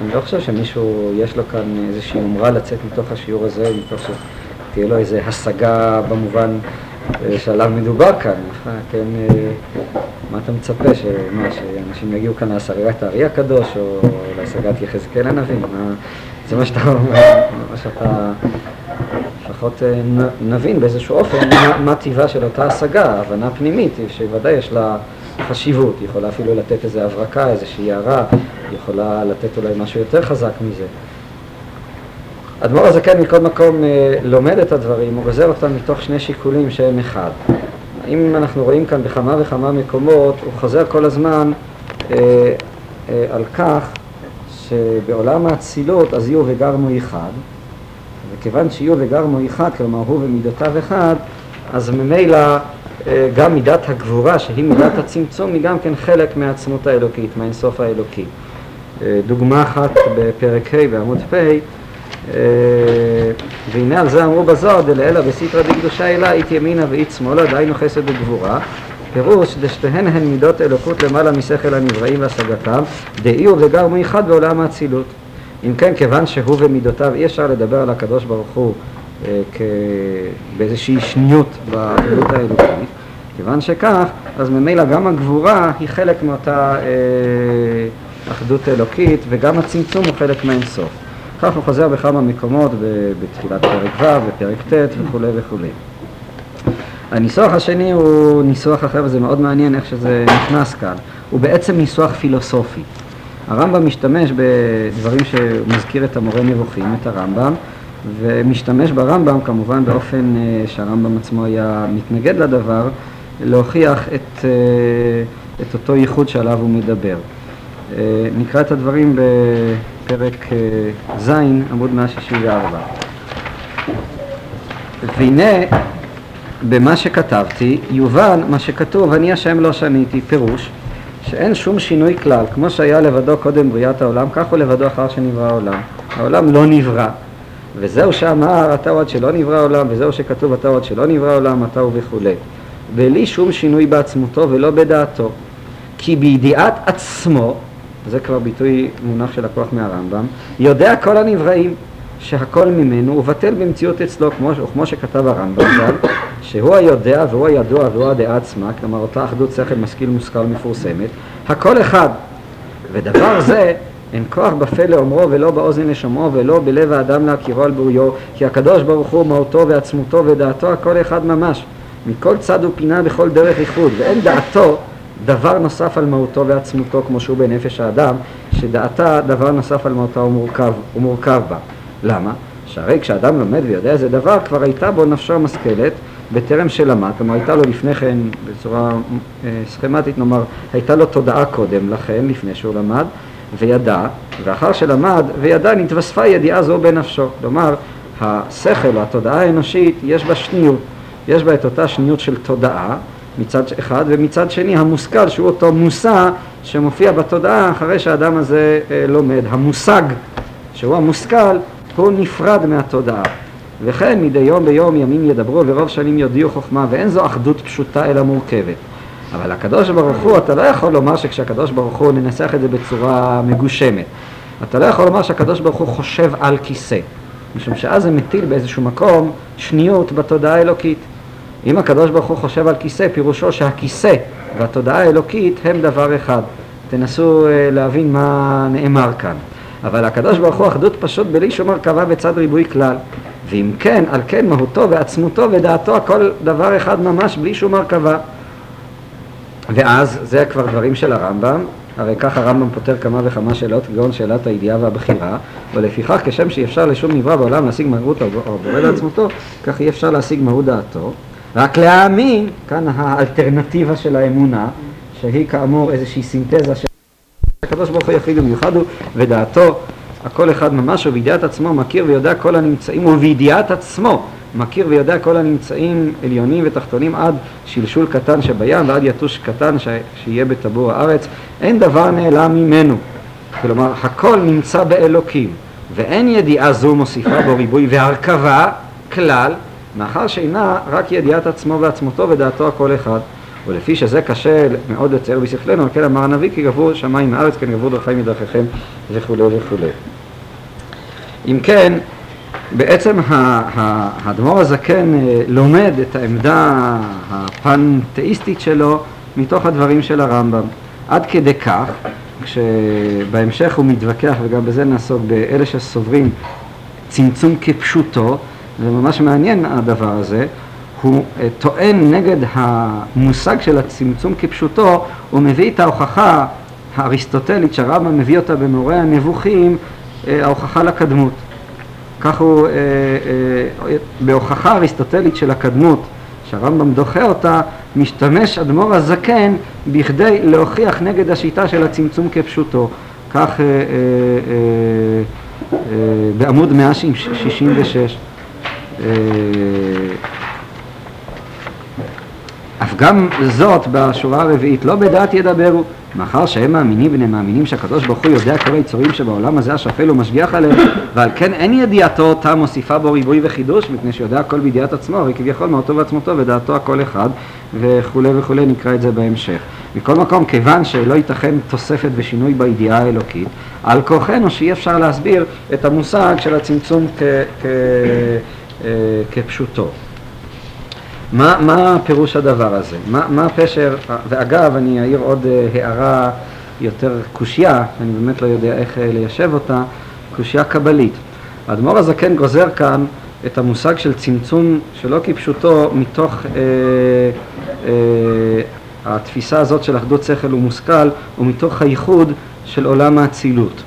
אני לא חושב שמישהו יש לו כאן איזושהי יומרה לצאת מתוך השיעור הזה, מתוך שתהיה לו איזו השגה במובן אה, שעליו מדובר כאן, אה, כן, מה אתה מצפה, שמה, שאנשים יגיעו כאן להשגת הארי הקדוש או להשגת יחזקאל הנביא, מה, זה מה שאתה אומר, מה שאתה, לפחות אה, נבין באיזשהו אופן מה, מה טיבה של אותה השגה, הבנה פנימית, שוודאי יש לה חשיבות, היא יכולה אפילו לתת איזו הברקה, איזושהי הערה, היא יכולה לתת אולי משהו יותר חזק מזה. אדמו"ר הזקן מכל מקום אה, לומד את הדברים, הוא גוזר אותם מתוך שני שיקולים שהם אחד. אם אנחנו רואים כאן בכמה וכמה מקומות, הוא חוזר כל הזמן אה, אה, על כך שבעולם האצילות אז יהיו וגרמו אחד, וכיוון שיהיו וגרמו אחד, כלומר הוא ומידותיו אחד, אז ממילא אה, גם מידת הגבורה, שהיא מידת הצמצום, היא גם כן חלק מהעצמות האלוקית, מהאינסוף האלוקי. אה, דוגמה אחת בפרק ה' בעמוד פ', אה, והנה על זה אמרו בזוהר דלעילא בסתרא דקדושה אלה אית ימינה ואית שמאלה, דהיינו חסד וגבורה. פירוש דשתיהן הן מידות אלוקות למעלה משכל הנבראים והשגתם, דאיהו וגרמו אחד בעולם האצילות. אם כן, כיוון שהוא ומידותיו, אי אפשר לדבר על הקדוש ברוך הוא אה. באיזושהי שניות בפעילות האלוקית. כיוון שכך, אז ממילא גם הגבורה היא חלק מאותה אה, אחדות אלוקית, וגם הצמצום הוא חלק מהאינסוף. כך הוא חוזר בכמה מקומות בתחילת פרק ו', בפרק ט' וכולי וכולי. הניסוח השני הוא ניסוח אחר וזה מאוד מעניין איך שזה נכנס כאן. הוא בעצם ניסוח פילוסופי. הרמב"ם משתמש בדברים שמזכיר את המורה נבוכים, את הרמב"ם, ומשתמש ברמב"ם כמובן באופן אה, שהרמב"ם עצמו היה מתנגד לדבר, להוכיח את, אה, את אותו ייחוד שעליו הוא מדבר. אה, נקרא את הדברים בפרק ז', עמוד 164. והנה במה שכתבתי יובן מה שכתוב אני השם לא שניתי, פירוש שאין שום שינוי כלל, כמו שהיה לבדו קודם בריאת העולם, כך הוא לבדו אחר שנברא העולם. העולם לא נברא, וזהו שאמר אתה עוד שלא נברא העולם, וזהו שכתוב אתה עוד שלא נברא העולם, אתה הוא וכולי. בלי שום שינוי בעצמותו ולא בדעתו. כי בידיעת עצמו, זה כבר ביטוי מונח של הכוח מהרמב"ם, יודע כל הנבראים שהכל ממנו ובטל במציאות אצלו, כמו, כמו שכתב הרמב"ם ז"ל, שהוא היודע והוא הידוע והוא הדעה עצמה, כלומר אותה אחדות שכל משכיל מושכל מפורסמת, הכל אחד. ודבר זה אין כוח בפה לאומרו ולא באוזן לשמעו ולא בלב האדם להכירו על בוריו, כי הקדוש ברוך הוא מהותו ועצמותו ודעתו הכל אחד ממש, מכל צד ופינה בכל דרך איחוד, ואין דעתו דבר נוסף על מהותו ועצמותו כמו שהוא בנפש האדם, שדעתה דבר נוסף על מהותה הוא מורכב, הוא מורכב בה. למה? שהרי כשאדם לומד ויודע איזה דבר, כבר הייתה בו נפשו המשכלת בטרם שלמד, כלומר הייתה לו לפני כן, בצורה אה, סכמטית נאמר, הייתה לו תודעה קודם לכן, לפני שהוא למד, וידע, ואחר שלמד וידע נתווספה ידיעה זו בנפשו. כלומר, השכל, התודעה האנושית, יש בה שניות. יש בה את אותה שניות של תודעה מצד אחד, ומצד שני המושכל שהוא אותו מושא שמופיע בתודעה אחרי שהאדם הזה אה, לומד. המושג שהוא המושכל הוא נפרד מהתודעה. וכן מדי יום ביום ימים ידברו ורוב שנים יודיעו חוכמה ואין זו אחדות פשוטה אלא מורכבת. אבל הקדוש ברוך הוא, אתה לא יכול לומר שכשהקדוש ברוך הוא, ננסח את זה בצורה מגושמת, אתה לא יכול לומר שהקדוש ברוך הוא חושב על כיסא, משום שאז זה מטיל באיזשהו מקום שניות בתודעה האלוקית. אם הקדוש ברוך הוא חושב על כיסא, פירושו שהכיסא והתודעה האלוקית הם דבר אחד. תנסו אה, להבין מה נאמר כאן. אבל הקדוש ברוך הוא אחדות פשוט בלי שום הרכבה בצד ריבוי כלל. ואם כן, על כן מהותו ועצמותו ודעתו הכל דבר אחד ממש בלי שום הרכבה. ואז, זה כבר דברים של הרמב"ם, הרי כך הרמב"ם פותר כמה וכמה שאלות, כגון שאלת הידיעה והבחירה, ולפיכך כשם שאי אפשר לשום נברא בעולם להשיג מהות הבורא לעצמותו, כך אי אפשר להשיג מהות דעתו. רק להאמין, כאן האלטרנטיבה של האמונה, שהיא כאמור איזושהי סינתזה של הקדוש ברוך הוא יחיד ומיוחד הוא, ודעתו, הכל אחד ממש, ובידיעת עצמו מכיר ויודע כל הנמצאים, ובידיעת עצמו מכיר ויודע כל הנמצאים עליונים ותחתונים עד שלשול קטן שבים ועד יתוש קטן ש... שיהיה בטבור הארץ, אין דבר נעלם ממנו. כלומר, הכל נמצא באלוקים, ואין ידיעה זו מוסיפה בו ריבוי והרכבה כלל, מאחר שאינה רק ידיעת עצמו ועצמותו ודעתו הכל אחד. ולפי שזה קשה מאוד לצייר בשכלנו, על כן אמר הנביא כי גבו שמיים מארץ, כן גבו דרכי מדרכיכם וכולי וכולי. אם כן, בעצם האדמו"ר הזקן אה, לומד את העמדה הפנתאיסטית שלו מתוך הדברים של הרמב"ם. עד כדי כך, כשבהמשך הוא מתווכח, וגם בזה נעסוק, באלה שסוברים צמצום כפשוטו, זה ממש מעניין הדבר הזה, הוא אה, טוען נגד המושג של הצמצום כפשוטו, הוא מביא את ההוכחה האריסטוטלית שהרמב"ם מביא אותה במורה הנבוכים, אה, ההוכחה לקדמות. כך הוא, אה, בהוכחה אריסטוטלית של הקדמות, שהרמב"ם דוחה אותה, משתמש אדמו"ר הזקן בכדי להוכיח נגד השיטה של הצמצום כפשוטו. כך בעמוד 166. אף גם זאת בשורה הרביעית, לא בדעת ידברו, מאחר שהם מאמינים בני מאמינים שהקדוש ברוך הוא יודע כל היצורים שבעולם הזה השפל ומשגיח עליהם, ועל כן אין ידיעתו אותה מוסיפה בו ריבוי וחידוש, מפני שיודע הכל בידיעת עצמו, הרי כביכול מהותו ועצמותו ודעתו הכל אחד, וכולי וכולי, נקרא את זה בהמשך. מכל מקום, כיוון שלא ייתכן תוספת ושינוי בידיעה האלוקית, על כורחנו שאי אפשר להסביר את המושג של הצמצום כ- כ- אה, כפשוטו. מה, מה פירוש הדבר הזה? מה, מה הפשר, ואגב, אני אעיר עוד אה, הערה יותר קושייה, שאני באמת לא יודע איך אה, ליישב אותה, קושייה קבלית. האדמו"ר הזקן גוזר כאן את המושג של צמצום שלא כפשוטו מתוך אה, אה, התפיסה הזאת של אחדות שכל ומושכל ומתוך הייחוד של עולם האצילות.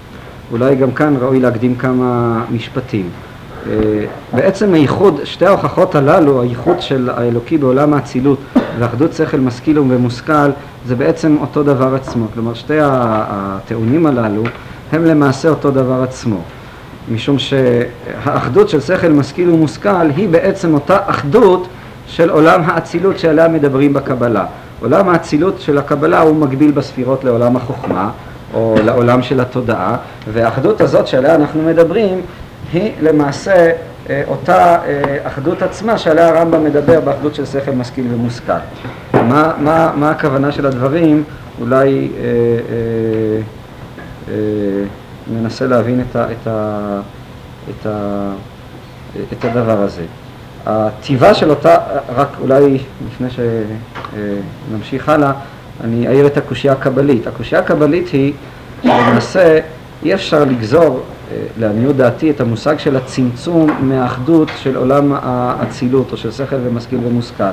אולי גם כאן ראוי להקדים כמה משפטים. בעצם הייחוד, שתי ההוכחות הללו, הייחוד של האלוקי בעולם האצילות ואחדות שכל משכיל ומושכל, זה בעצם אותו דבר עצמו. כלומר, שתי הטיעונים הללו הם למעשה אותו דבר עצמו. משום שהאחדות של שכל משכיל ומושכל היא בעצם אותה אחדות של עולם האצילות שעליה מדברים בקבלה. עולם האצילות של הקבלה הוא מקביל בספירות לעולם החוכמה, או לעולם של התודעה, והאחדות הזאת שעליה אנחנו מדברים היא למעשה אה, אותה אה, אחדות עצמה שעליה הרמב"ם מדבר באחדות של שכל משכיל ומושכל. מה, מה, מה הכוונה של הדברים? אולי אה, אה, אה, ננסה להבין את, ה, את, ה, את, ה, את הדבר הזה. הטיבה של אותה, רק אולי לפני שנמשיך הלאה, אני אעיר את הקושייה הקבלית. הקושייה הקבלית היא שלמעשה אי אפשר לגזור לעניות דעתי את המושג של הצמצום מהאחדות של עולם האצילות או של שכל ומשכיל ומושכל.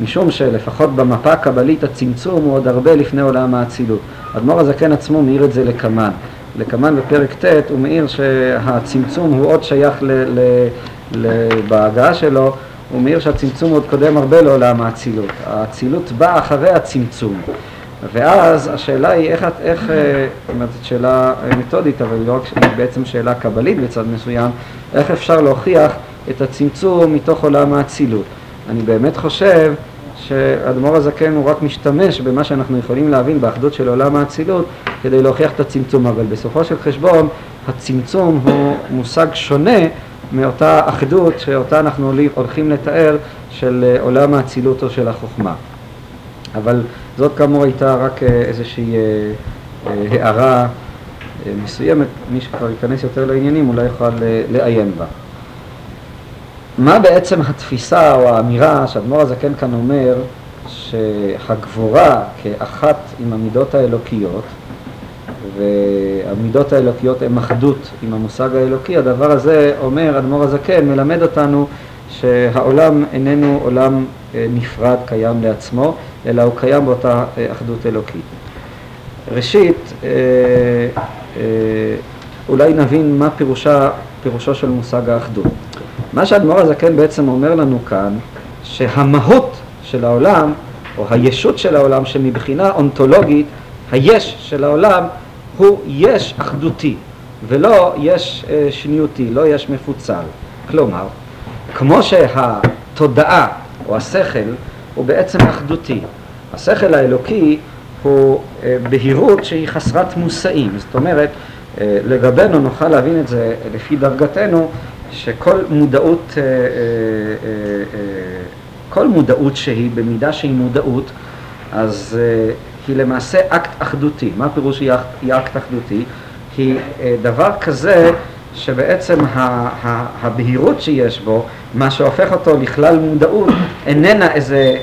משום שלפחות במפה הקבלית הצמצום הוא עוד הרבה לפני עולם האצילות. אדמו"ר הזקן עצמו מאיר את זה לקמן. לקמן בפרק ט' הוא מאיר שהצמצום הוא עוד שייך ל, ל, ל, בהגעה שלו, הוא מאיר שהצמצום עוד קודם הרבה לעולם האצילות. האצילות באה אחרי הצמצום. ואז השאלה היא איך, איך אה, זאת שאלה מתודית, אבל לא רק, היא בעצם שאלה קבלית בצד מסוים, איך אפשר להוכיח את הצמצום מתוך עולם האצילות. אני באמת חושב שאדמו"ר הזקן הוא רק משתמש במה שאנחנו יכולים להבין באחדות של עולם האצילות כדי להוכיח את הצמצום, אבל בסופו של חשבון הצמצום הוא מושג שונה מאותה אחדות שאותה אנחנו הולכים לתאר של אה, עולם האצילות או של החוכמה. אבל זאת כאמור הייתה רק אה, איזושהי אה, הערה מסוימת, מי שכבר ייכנס יותר לעניינים אולי יוכל לעיין בה. מה בעצם התפיסה או האמירה שאדמו"ר הזקן כאן אומר שהגבורה כאחת עם המידות האלוקיות והמידות האלוקיות הן אחדות עם המושג האלוקי, הדבר הזה אומר אדמו"ר הזקן, מלמד אותנו שהעולם איננו עולם אה, נפרד קיים לעצמו, אלא הוא קיים באותה אה, אחדות אלוקית. ראשית, אה, אולי נבין מה פירושה, פירושו של מושג האחדות. מה שאדמו"ר הזקן בעצם אומר לנו כאן, שהמהות של העולם, או הישות של העולם, שמבחינה אונתולוגית, היש של העולם הוא יש אחדותי, ולא יש אה, שניותי, לא יש מפוצל. כלומר, כמו שהתודעה או השכל הוא בעצם אחדותי, השכל האלוקי הוא אה, בהירות שהיא חסרת מושאים, זאת אומרת, אה, לגבינו נוכל להבין את זה לפי דרגתנו, שכל מודעות, אה, כל מודעות שהיא, במידה שהיא מודעות, אז היא למעשה אקט אחדותי. מה פירוש היא אקט אחדותי? היא דבר כזה שבעצם הבהירות שיש בו, מה שהופך אותו לכלל מודעות, איננה איזה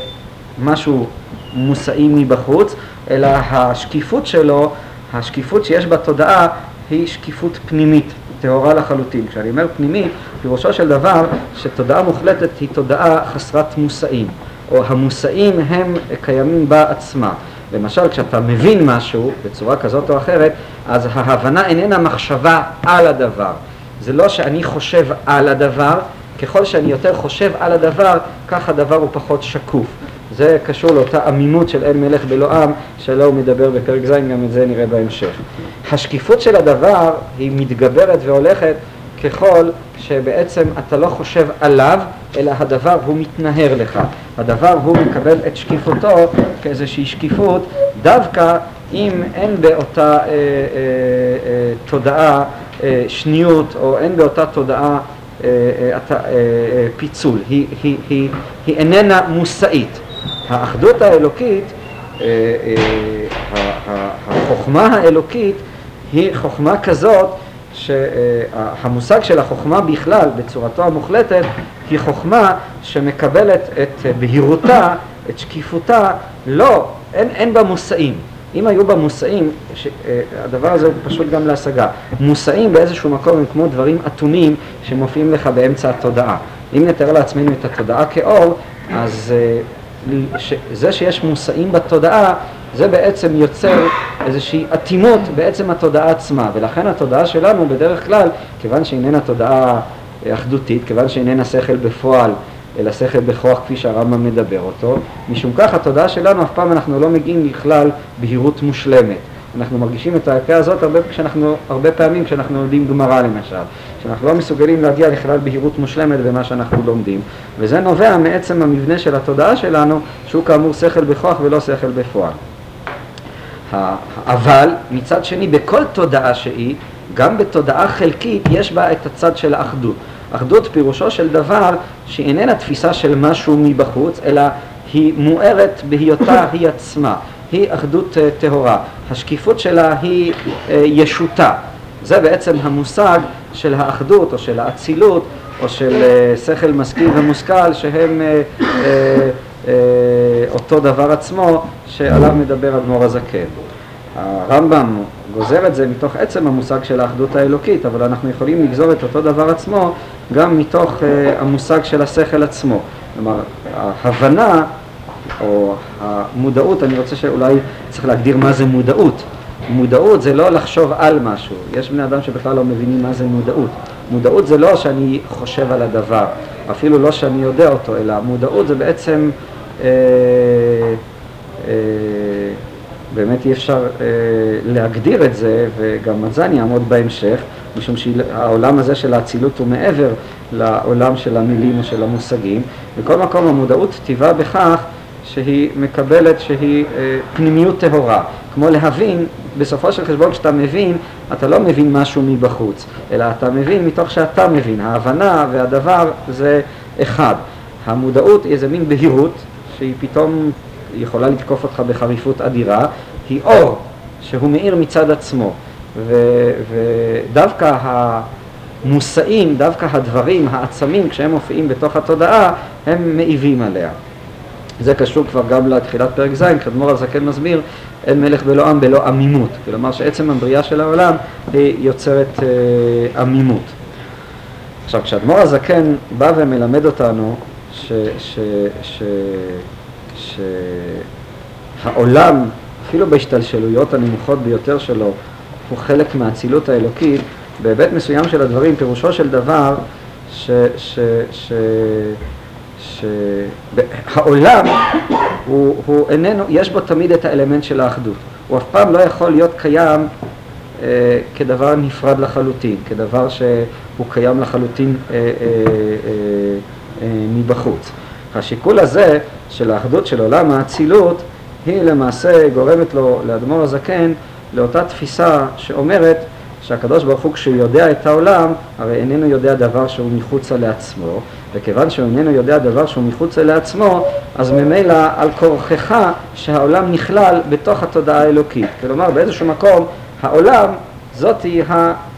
משהו מושאי מבחוץ, אלא השקיפות שלו, השקיפות שיש בתודעה, היא שקיפות פנימית. טהורה לחלוטין. כשאני אומר פנימית, פירושו של דבר שתודעה מוחלטת היא תודעה חסרת מושאים, או המושאים הם קיימים בה עצמה. למשל, כשאתה מבין משהו בצורה כזאת או אחרת, אז ההבנה איננה מחשבה על הדבר. זה לא שאני חושב על הדבר, ככל שאני יותר חושב על הדבר, כך הדבר הוא פחות שקוף. זה קשור לאותה עמימות של אין מלך בלא עם, שעליה הוא מדבר בפרק ז', גם את זה נראה בהמשך. השקיפות של הדבר היא מתגברת והולכת ככל שבעצם אתה לא חושב עליו, אלא הדבר הוא מתנהר לך. הדבר הוא מקבל את שקיפותו כאיזושהי שקיפות, דווקא אם אין באותה אה, אה, אה, תודעה אה, שניות, או אין באותה תודעה פיצול. היא, היא, היא, היא איננה מושאית. האחדות האלוקית, אה, אה, החוכמה האלוקית היא חוכמה כזאת שהמושג של החוכמה בכלל בצורתו המוחלטת היא חוכמה שמקבלת את בהירותה, את שקיפותה, לא, אין, אין בה מושאים. אם היו בה מושאים, אה, הדבר הזה הוא פשוט גם להשגה. מושאים באיזשהו מקום הם כמו דברים אטומים שמופיעים לך באמצע התודעה. אם נתאר לעצמנו את התודעה כאור, אז זה שיש מושאים בתודעה, זה בעצם יוצר איזושהי אטימות בעצם התודעה עצמה, ולכן התודעה שלנו בדרך כלל, כיוון שאיננה תודעה אחדותית, כיוון שאיננה שכל בפועל, אלא שכל בכוח כפי שהרמב"ם מדבר אותו, משום כך התודעה שלנו אף פעם אנחנו לא מגיעים לכלל בהירות מושלמת. אנחנו מרגישים את ההכה הזאת הרבה, כשאנחנו, הרבה פעמים כשאנחנו לומדים גמרא למשל, שאנחנו לא מסוגלים להגיע לכלל בהירות מושלמת במה שאנחנו לומדים, וזה נובע מעצם המבנה של התודעה שלנו, שהוא כאמור שכל בכוח ולא שכל בפועל. אבל מצד שני, בכל תודעה שהיא, גם בתודעה חלקית יש בה את הצד של האחדות. אחדות פירושו של דבר שהיא איננה תפיסה של משהו מבחוץ, אלא היא מוארת בהיותה היא עצמה. היא אחדות אה, טהורה. השקיפות שלה היא אה, ישותה. זה בעצם המושג של האחדות או של האצילות או של אה, שכל משכיל ומושכל שהם אותו דבר עצמו שעליו מדבר אדמו"ר הזקן. הרמב"ם גוזר את זה מתוך עצם המושג של האחדות האלוקית, אבל אנחנו יכולים לגזור את אותו דבר עצמו גם מתוך המושג של השכל עצמו. כלומר, ההבנה או המודעות, אני רוצה שאולי צריך להגדיר מה זה מודעות. מודעות זה לא לחשוב על משהו, יש בני אדם שבכלל לא מבינים מה זה מודעות. מודעות זה לא שאני חושב על הדבר, אפילו לא שאני יודע אותו, אלא מודעות זה בעצם, אה, אה, באמת אי אפשר אה, להגדיר את זה, וגם על זה אני אעמוד בהמשך, משום שהעולם הזה של האצילות הוא מעבר לעולם של המילים או של המושגים. בכל מקום המודעות טיבה בכך שהיא מקבלת שהיא אה, פנימיות טהורה. כמו להבין, בסופו של חשבון כשאתה מבין, אתה לא מבין משהו מבחוץ, אלא אתה מבין מתוך שאתה מבין. ההבנה והדבר זה אחד. המודעות היא איזה מין בהירות שהיא פתאום יכולה לתקוף אותך בחריפות אדירה, היא אור שהוא מאיר מצד עצמו. ודווקא המושאים, דווקא הדברים, העצמים, כשהם מופיעים בתוך התודעה, הם מעיבים עליה. זה קשור כבר גם לתחילת פרק ז', כשאדמו"ר הזקן מסביר, אין מלך בלא עם בלא עמימות. כלומר שעצם הבריאה של העולם היא יוצרת אה, עמימות. עכשיו, כשאדמו"ר הזקן בא ומלמד אותנו שהעולם, אפילו בהשתלשלויות הנמוכות ביותר שלו, הוא חלק מהאצילות האלוקית, בהיבט מסוים של הדברים, פירושו של דבר שהעולם הוא, הוא איננו, יש בו תמיד את האלמנט של האחדות. הוא אף פעם לא יכול להיות קיים אה, כדבר נפרד לחלוטין, כדבר שהוא קיים לחלוטין אה, אה, אה, אה, מבחוץ. השיקול הזה של האחדות של עולם האצילות היא למעשה גורמת לו, לאדמו"ר הזקן, לאותה תפיסה שאומרת שהקדוש ברוך הוא כשהוא יודע את העולם, הרי איננו יודע דבר שהוא מחוצה לעצמו, וכיוון שהוא איננו יודע דבר שהוא מחוצה לעצמו, אז ממילא על כורכך שהעולם נכלל בתוך התודעה האלוקית. כלומר באיזשהו מקום העולם זאתי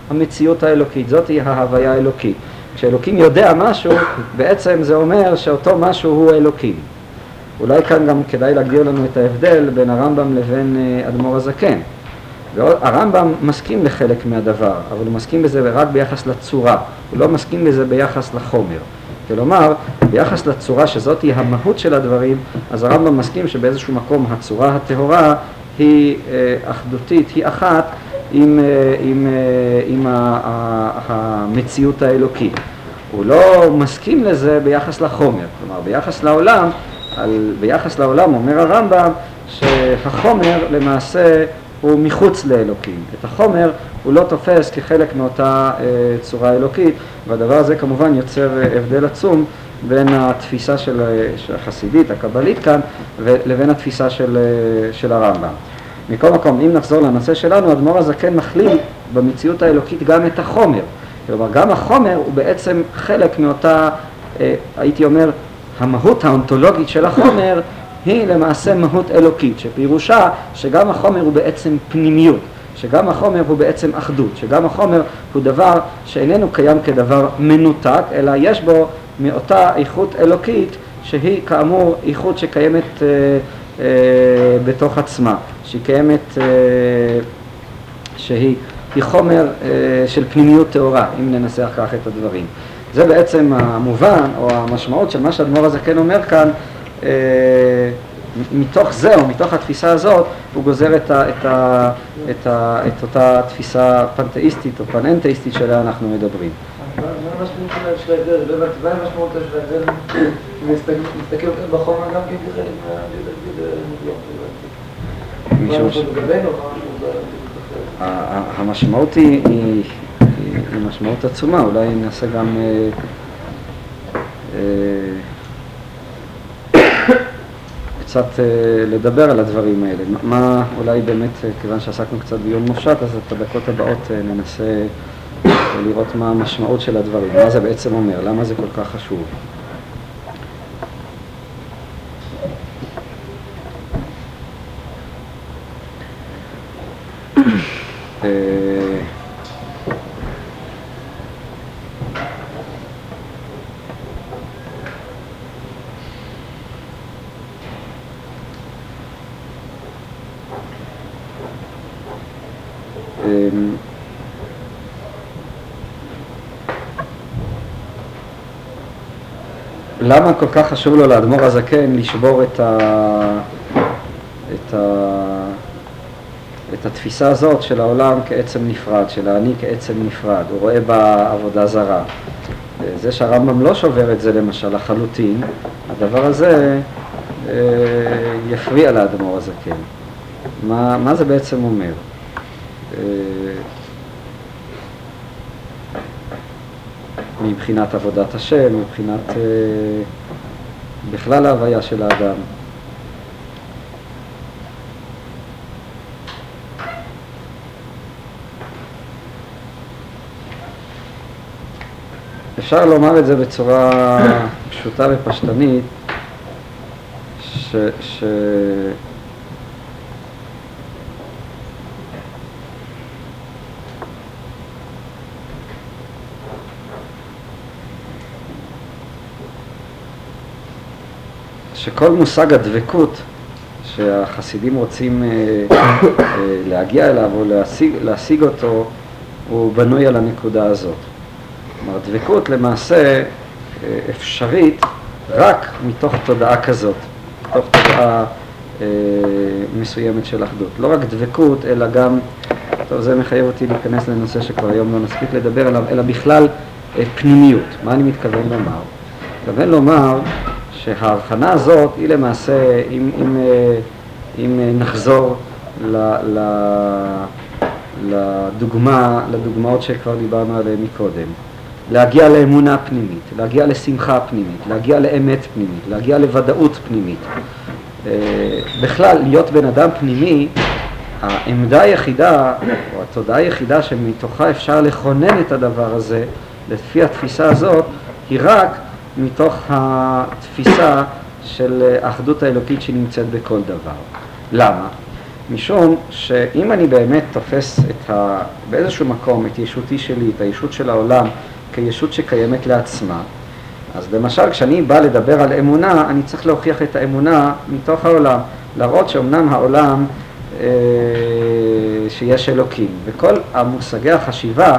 המציאות האלוקית, זאתי ההוויה האלוקית. כשאלוקים יודע משהו, בעצם זה אומר שאותו משהו הוא אלוקים. אולי כאן גם כדאי להגדיר לנו את ההבדל בין הרמב"ם לבין אה, אדמו"ר הזקן. הרמב"ם מסכים לחלק מהדבר, אבל הוא מסכים בזה רק ביחס לצורה, הוא לא מסכים בזה ביחס לחומר. כלומר, ביחס לצורה שזאת היא המהות של הדברים, אז הרמב"ם מסכים שבאיזשהו מקום הצורה הטהורה היא אה, אחדותית, היא אחת עם, אה, עם, אה, עם המציאות האלוקית. הוא לא מסכים לזה ביחס לחומר, כלומר ביחס לעולם, על, ביחס לעולם אומר הרמב"ם שהחומר למעשה הוא מחוץ לאלוקים. את החומר הוא לא תופס כחלק מאותה אה, צורה אלוקית, והדבר הזה כמובן יוצר אה, הבדל עצום בין התפיסה של, אה, של החסידית, הקבלית כאן, לבין התפיסה של, של הרמב"ם. מכל מקום, אם נחזור לנושא שלנו, אדמו"ר הזקן מכליל במציאות האלוקית גם את החומר. כלומר, גם החומר הוא בעצם חלק מאותה, הייתי אומר, המהות האונתולוגית של החומר היא למעשה מהות אלוקית, שפירושה שגם החומר הוא בעצם פנימיות, שגם החומר הוא בעצם אחדות, שגם החומר הוא דבר שאיננו קיים כדבר מנותק, אלא יש בו מאותה איכות אלוקית שהיא כאמור איכות שקיימת אה, אה, בתוך עצמה, שהיא קיימת, אה, שהיא חומר אה, של פנימיות טהורה, אם ננסח כך את הדברים. זה בעצם המובן או המשמעות של מה שהאדמו"ר הזקן אומר כאן מתוך זה או מתוך התפיסה הזאת הוא גוזר את, ה, את, ה, את, ה, את אותה תפיסה פנתאיסטית או פננתאיסטית שעליה אנחנו מדברים. מה המשמעות של ההבדל? מה המשמעות של ההבדל? מסתכל בחומר גם כן כחלק מה... המשמעות היא משמעות עצומה, אולי נעשה גם אה, אה, קצת אה, לדבר על הדברים האלה. מה אולי באמת, אה, כיוון שעסקנו קצת ביום מופשט, אז את הדקות הבאות אה, ננסה לראות מה המשמעות של הדברים, מה זה בעצם אומר, למה זה כל כך חשוב. Uh, למה כל כך חשוב לו לאדמו"ר הזקן לשבור את, ה... את, ה... את התפיסה הזאת של העולם כעצם נפרד, של האני כעצם נפרד, הוא רואה בה עבודה זרה. זה שהרמב"ם לא שובר את זה למשל לחלוטין, הדבר הזה אה, יפריע לאדמו"ר הזקן. מה, מה זה בעצם אומר? אה, מבחינת עבודת השם, מבחינת אה, בכלל ההוויה של האדם. אפשר לומר את זה בצורה פשוטה ופשטנית, ש... ש... שכל מושג הדבקות שהחסידים רוצים אה, אה, להגיע אליו או להשיג, להשיג אותו, הוא בנוי על הנקודה הזאת. כלומר, דבקות למעשה אה, אפשרית רק מתוך תודעה כזאת, מתוך תודעה אה, מסוימת של אחדות. לא רק דבקות, אלא גם, טוב, זה מחייב אותי להיכנס לנושא שכבר היום לא נספיק לדבר עליו, אלא בכלל אה, פנימיות. מה אני מתכוון לומר? מתכוון לומר שההבחנה הזאת היא למעשה, אם, אם, אה, אם אה, נחזור ל, ל, לדוגמה, לדוגמאות שכבר דיברנו עליהן מקודם, להגיע לאמונה פנימית, להגיע לשמחה פנימית, להגיע לאמת פנימית, להגיע לוודאות פנימית. אה, בכלל, להיות בן אדם פנימי, העמדה היחידה, או התודעה היחידה שמתוכה אפשר לכונן את הדבר הזה, לפי התפיסה הזאת, היא רק מתוך התפיסה של האחדות האלוקית שנמצאת בכל דבר. למה? משום שאם אני באמת תופס את ה... באיזשהו מקום את ישותי שלי, את הישות של העולם, כישות שקיימת לעצמה, אז למשל כשאני בא לדבר על אמונה, אני צריך להוכיח את האמונה מתוך העולם, להראות שאומנם העולם, אה, שיש אלוקים, וכל המושגי החשיבה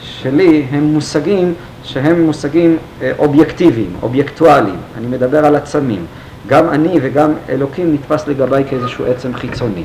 שלי הם מושגים שהם מושגים אה, אובייקטיביים, אובייקטואליים, אני מדבר על עצמים, גם אני וגם אלוקים נתפס לגביי כאיזשהו עצם חיצוני.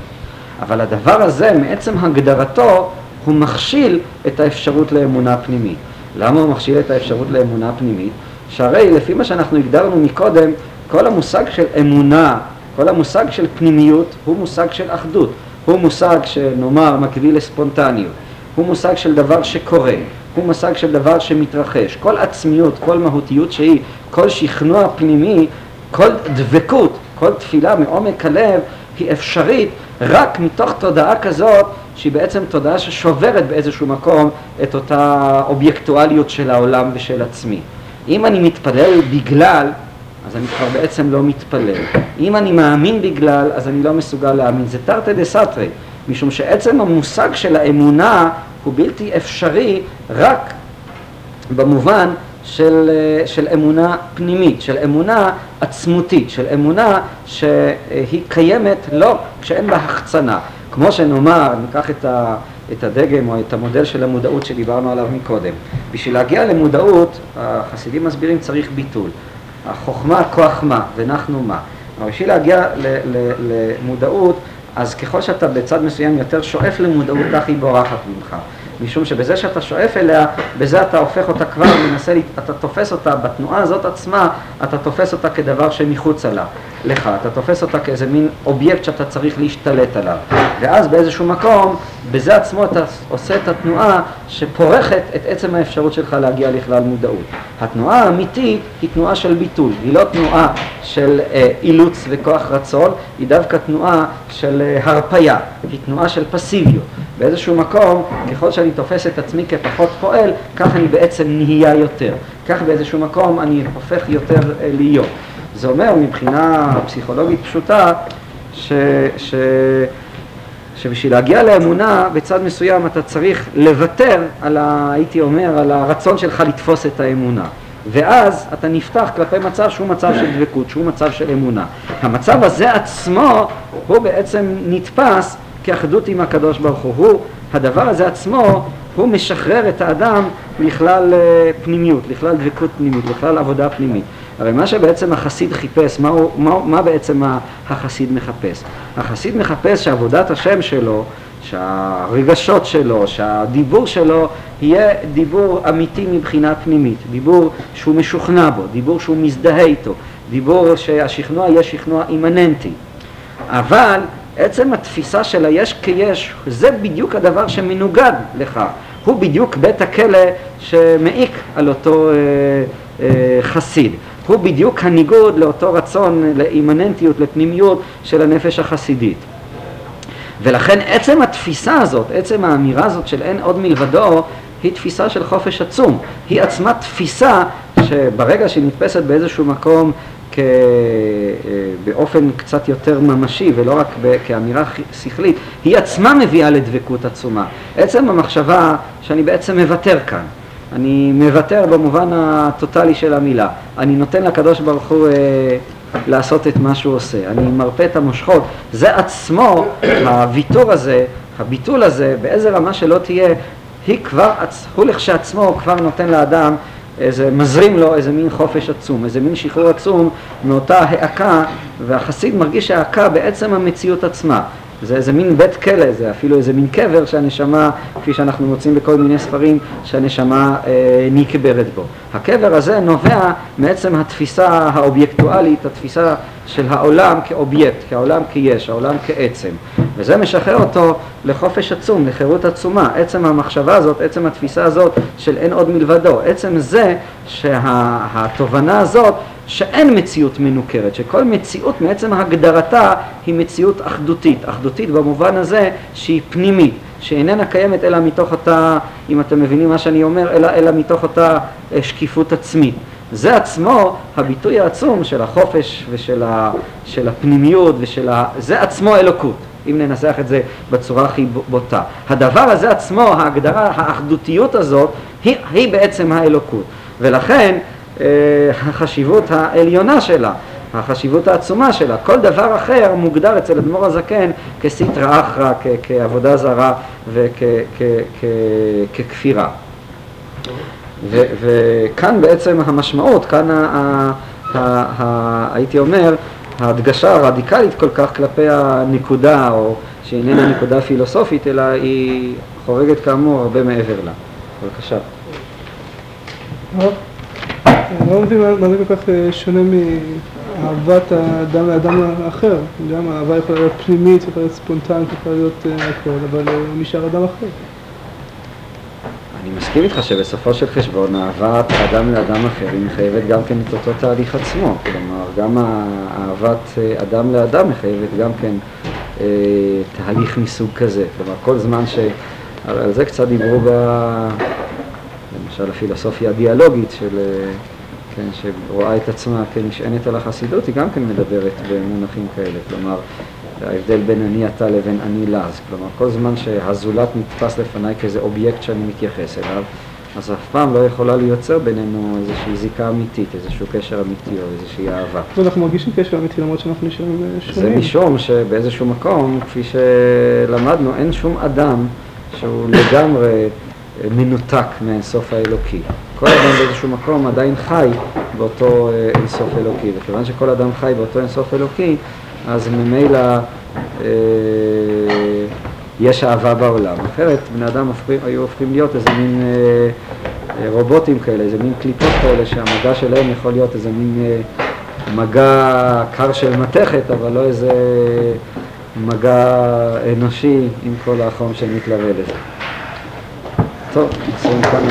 אבל הדבר הזה, מעצם הגדרתו, הוא מכשיל את האפשרות לאמונה פנימית. למה הוא מכשיל את האפשרות לאמונה פנימית? שהרי לפי מה שאנחנו הגדרנו מקודם, כל המושג של אמונה, כל המושג של פנימיות, הוא מושג של אחדות. הוא מושג שנאמר מקביל לספונטניות. הוא מושג של דבר שקורה. הוא מושג של דבר שמתרחש. כל עצמיות, כל מהותיות שהיא, כל שכנוע פנימי, כל דבקות, כל תפילה מעומק הלב, היא אפשרית רק מתוך תודעה כזאת שהיא בעצם תודעה ששוברת באיזשהו מקום את אותה אובייקטואליות של העולם ושל עצמי. אם אני מתפלל בגלל, אז אני כבר בעצם לא מתפלל. אם אני מאמין בגלל, אז אני לא מסוגל להאמין. זה תרתי דה סתרי, משום שעצם המושג של האמונה הוא בלתי אפשרי רק במובן של, של אמונה פנימית, של אמונה עצמותית, של אמונה שהיא קיימת לא כשאין בה החצנה. כמו שנאמר, ניקח את, ה, את הדגם או את המודל של המודעות שדיברנו עליו מקודם. בשביל להגיע למודעות, החסידים מסבירים צריך ביטול. החוכמה כוח מה ונחנו מה. אבל בשביל להגיע למודעות, אז ככל שאתה בצד מסוים יותר שואף למודעות, כך היא בורחת ממך. משום שבזה שאתה שואף אליה, בזה אתה הופך אותה כבר, מנסה, אתה תופס אותה בתנועה הזאת עצמה, אתה תופס אותה כדבר שמחוץ לה, לך, אתה תופס אותה כאיזה מין אובייקט שאתה צריך להשתלט עליו. ואז באיזשהו מקום, בזה עצמו אתה עושה את התנועה שפורכת את עצם האפשרות שלך להגיע לכלל מודעות. התנועה האמיתית היא תנועה של ביטול, היא לא תנועה של אה, אילוץ וכוח רצון, היא דווקא תנועה של אה, הרפייה, היא תנועה של פסיביות. באיזשהו מקום, ככל שאני תופס את עצמי כפחות פועל, כך אני בעצם נהיה יותר. כך באיזשהו מקום אני הופך יותר אה, להיות. זה אומר מבחינה פסיכולוגית פשוטה, ש, ש, שבשביל להגיע לאמונה בצד מסוים אתה צריך לוותר על, ה, הייתי אומר, על הרצון שלך לתפוס את האמונה. ואז אתה נפתח כלפי מצב שהוא מצב של דבקות, שהוא מצב של אמונה. המצב הזה עצמו הוא בעצם נתפס כאחדות עם הקדוש ברוך הוא. הדבר הזה עצמו, הוא משחרר את האדם לכלל אה, פנימיות, לכלל דבקות פנימית, לכלל עבודה פנימית. הרי מה שבעצם החסיד חיפש, מה, הוא, מה, מה בעצם החסיד מחפש? החסיד מחפש שעבודת השם שלו, שהרגשות שלו, שהדיבור שלו יהיה דיבור אמיתי מבחינה פנימית, דיבור שהוא משוכנע בו, דיבור שהוא מזדהה איתו, דיבור שהשכנוע יהיה שכנוע אימננטי. אבל עצם התפיסה של היש כיש, זה בדיוק הדבר שמנוגד לכך. הוא בדיוק בית הכלא שמעיק על אותו אה, אה, חסיד. הוא בדיוק הניגוד לאותו רצון לאימננטיות, לפנימיות של הנפש החסידית. ולכן עצם התפיסה הזאת, עצם האמירה הזאת של אין עוד מלבדו, היא תפיסה של חופש עצום. היא עצמה תפיסה שברגע שהיא נתפסת באיזשהו מקום כ... באופן קצת יותר ממשי ולא רק ב... כאמירה שכלית, היא עצמה מביאה לדבקות עצומה. עצם המחשבה שאני בעצם מוותר כאן. אני מוותר במובן הטוטלי של המילה. אני נותן לקדוש ברוך הוא אה, לעשות את מה שהוא עושה. אני מרפה את המושכות. זה עצמו, הוויתור הזה, הביטול הזה, באיזה רמה שלא תהיה, היא כבר, הוא לכשעצמו כבר נותן לאדם איזה, מזרים לו איזה מין חופש עצום, איזה מין שחרור עצום מאותה העקה, והחסיד מרגיש העקה בעצם המציאות עצמה. זה איזה מין בית כלא, זה אפילו איזה מין קבר שהנשמה, כפי שאנחנו מוצאים בכל מיני ספרים, שהנשמה אה, נקברת בו. הקבר הזה נובע מעצם התפיסה האובייקטואלית, התפיסה של העולם כאובייקט, כעולם כיש, העולם כעצם. וזה משחרר אותו לחופש עצום, לחירות עצומה. עצם המחשבה הזאת, עצם התפיסה הזאת של אין עוד מלבדו, עצם זה שהתובנה הזאת שאין מציאות מנוכרת, שכל מציאות מעצם הגדרתה היא מציאות אחדותית, אחדותית במובן הזה שהיא פנימית, שאיננה קיימת אלא מתוך אותה, אם אתם מבינים מה שאני אומר, אלא, אלא מתוך אותה אה, שקיפות עצמית. זה עצמו הביטוי העצום של החופש ושל ה, של הפנימיות ושל ה... זה עצמו אלוקות, אם ננסח את זה בצורה הכי בוטה. הדבר הזה עצמו, ההגדרה, האחדותיות הזאת, היא, היא בעצם האלוקות. ולכן אה, החשיבות העליונה שלה, החשיבות העצומה שלה, כל דבר אחר מוגדר אצל אדמו"ר הזקן כסטרא אחרא, כעבודה זרה וככפירה. וכאן בעצם המשמעות, כאן ה- ה- ה- ה- הייתי אומר, ההדגשה הרדיקלית כל כך כלפי הנקודה, או שאיננה נקודה פילוסופית, אלא היא חורגת כאמור הרבה מעבר לה. בבקשה. לא מבין מה- זה כל כך אה, שונה מאהבת האדם לאדם האחר. גם האהבה יכולה להיות פנימית, יכולה להיות ספונטנית, יכולה להיות אה, הכל, אבל אה, הוא נשאר אדם אחר. אני מסכים איתך שבסופו של חשבון אהבת אדם לאדם אחר היא מחייבת גם כן את אותו תהליך עצמו, כלומר גם אהבת אה, אדם לאדם מחייבת גם כן אה, תהליך מסוג כזה, כלומר כל זמן ש... על זה קצת דיברו ב... למשל הפילוסופיה הדיאלוגית של... אה, כן, שרואה את עצמה כנשענת על החסידות, היא גם כן מדברת במונחים כאלה, כלומר ההבדל בין אני אתה לבין אני לה, אז כלומר כל זמן שהזולת נתפס לפניי כאיזה אובייקט שאני מתייחס אליו, אז אף פעם לא יכולה להיוצר בינינו איזושהי זיקה אמיתית, איזשהו קשר אמיתי או איזושהי אהבה. ואנחנו מרגישים קשר אמיתי למרות שאנחנו נשארים אה, זה שונים. משום שבאיזשהו מקום, כפי שלמדנו, אין שום אדם שהוא לגמרי אה, מנותק מהאינסוף האלוקי. כל אדם באיזשהו מקום עדיין חי באותו אה, אינסוף אלוקי, וכיוון שכל אדם חי באותו אינסוף אלוקי, אז ממילא אה, יש אהבה בעולם. אחרת בני אדם הופכים, היו הופכים להיות איזה מין אה, אה, רובוטים כאלה, איזה מין קליפות כאלה שהמגע שלהם יכול להיות איזה מין אה, מגע קר של מתכת, אבל לא איזה מגע אנושי עם כל החום שמתלווה לזה. טוב, נסיים כאן.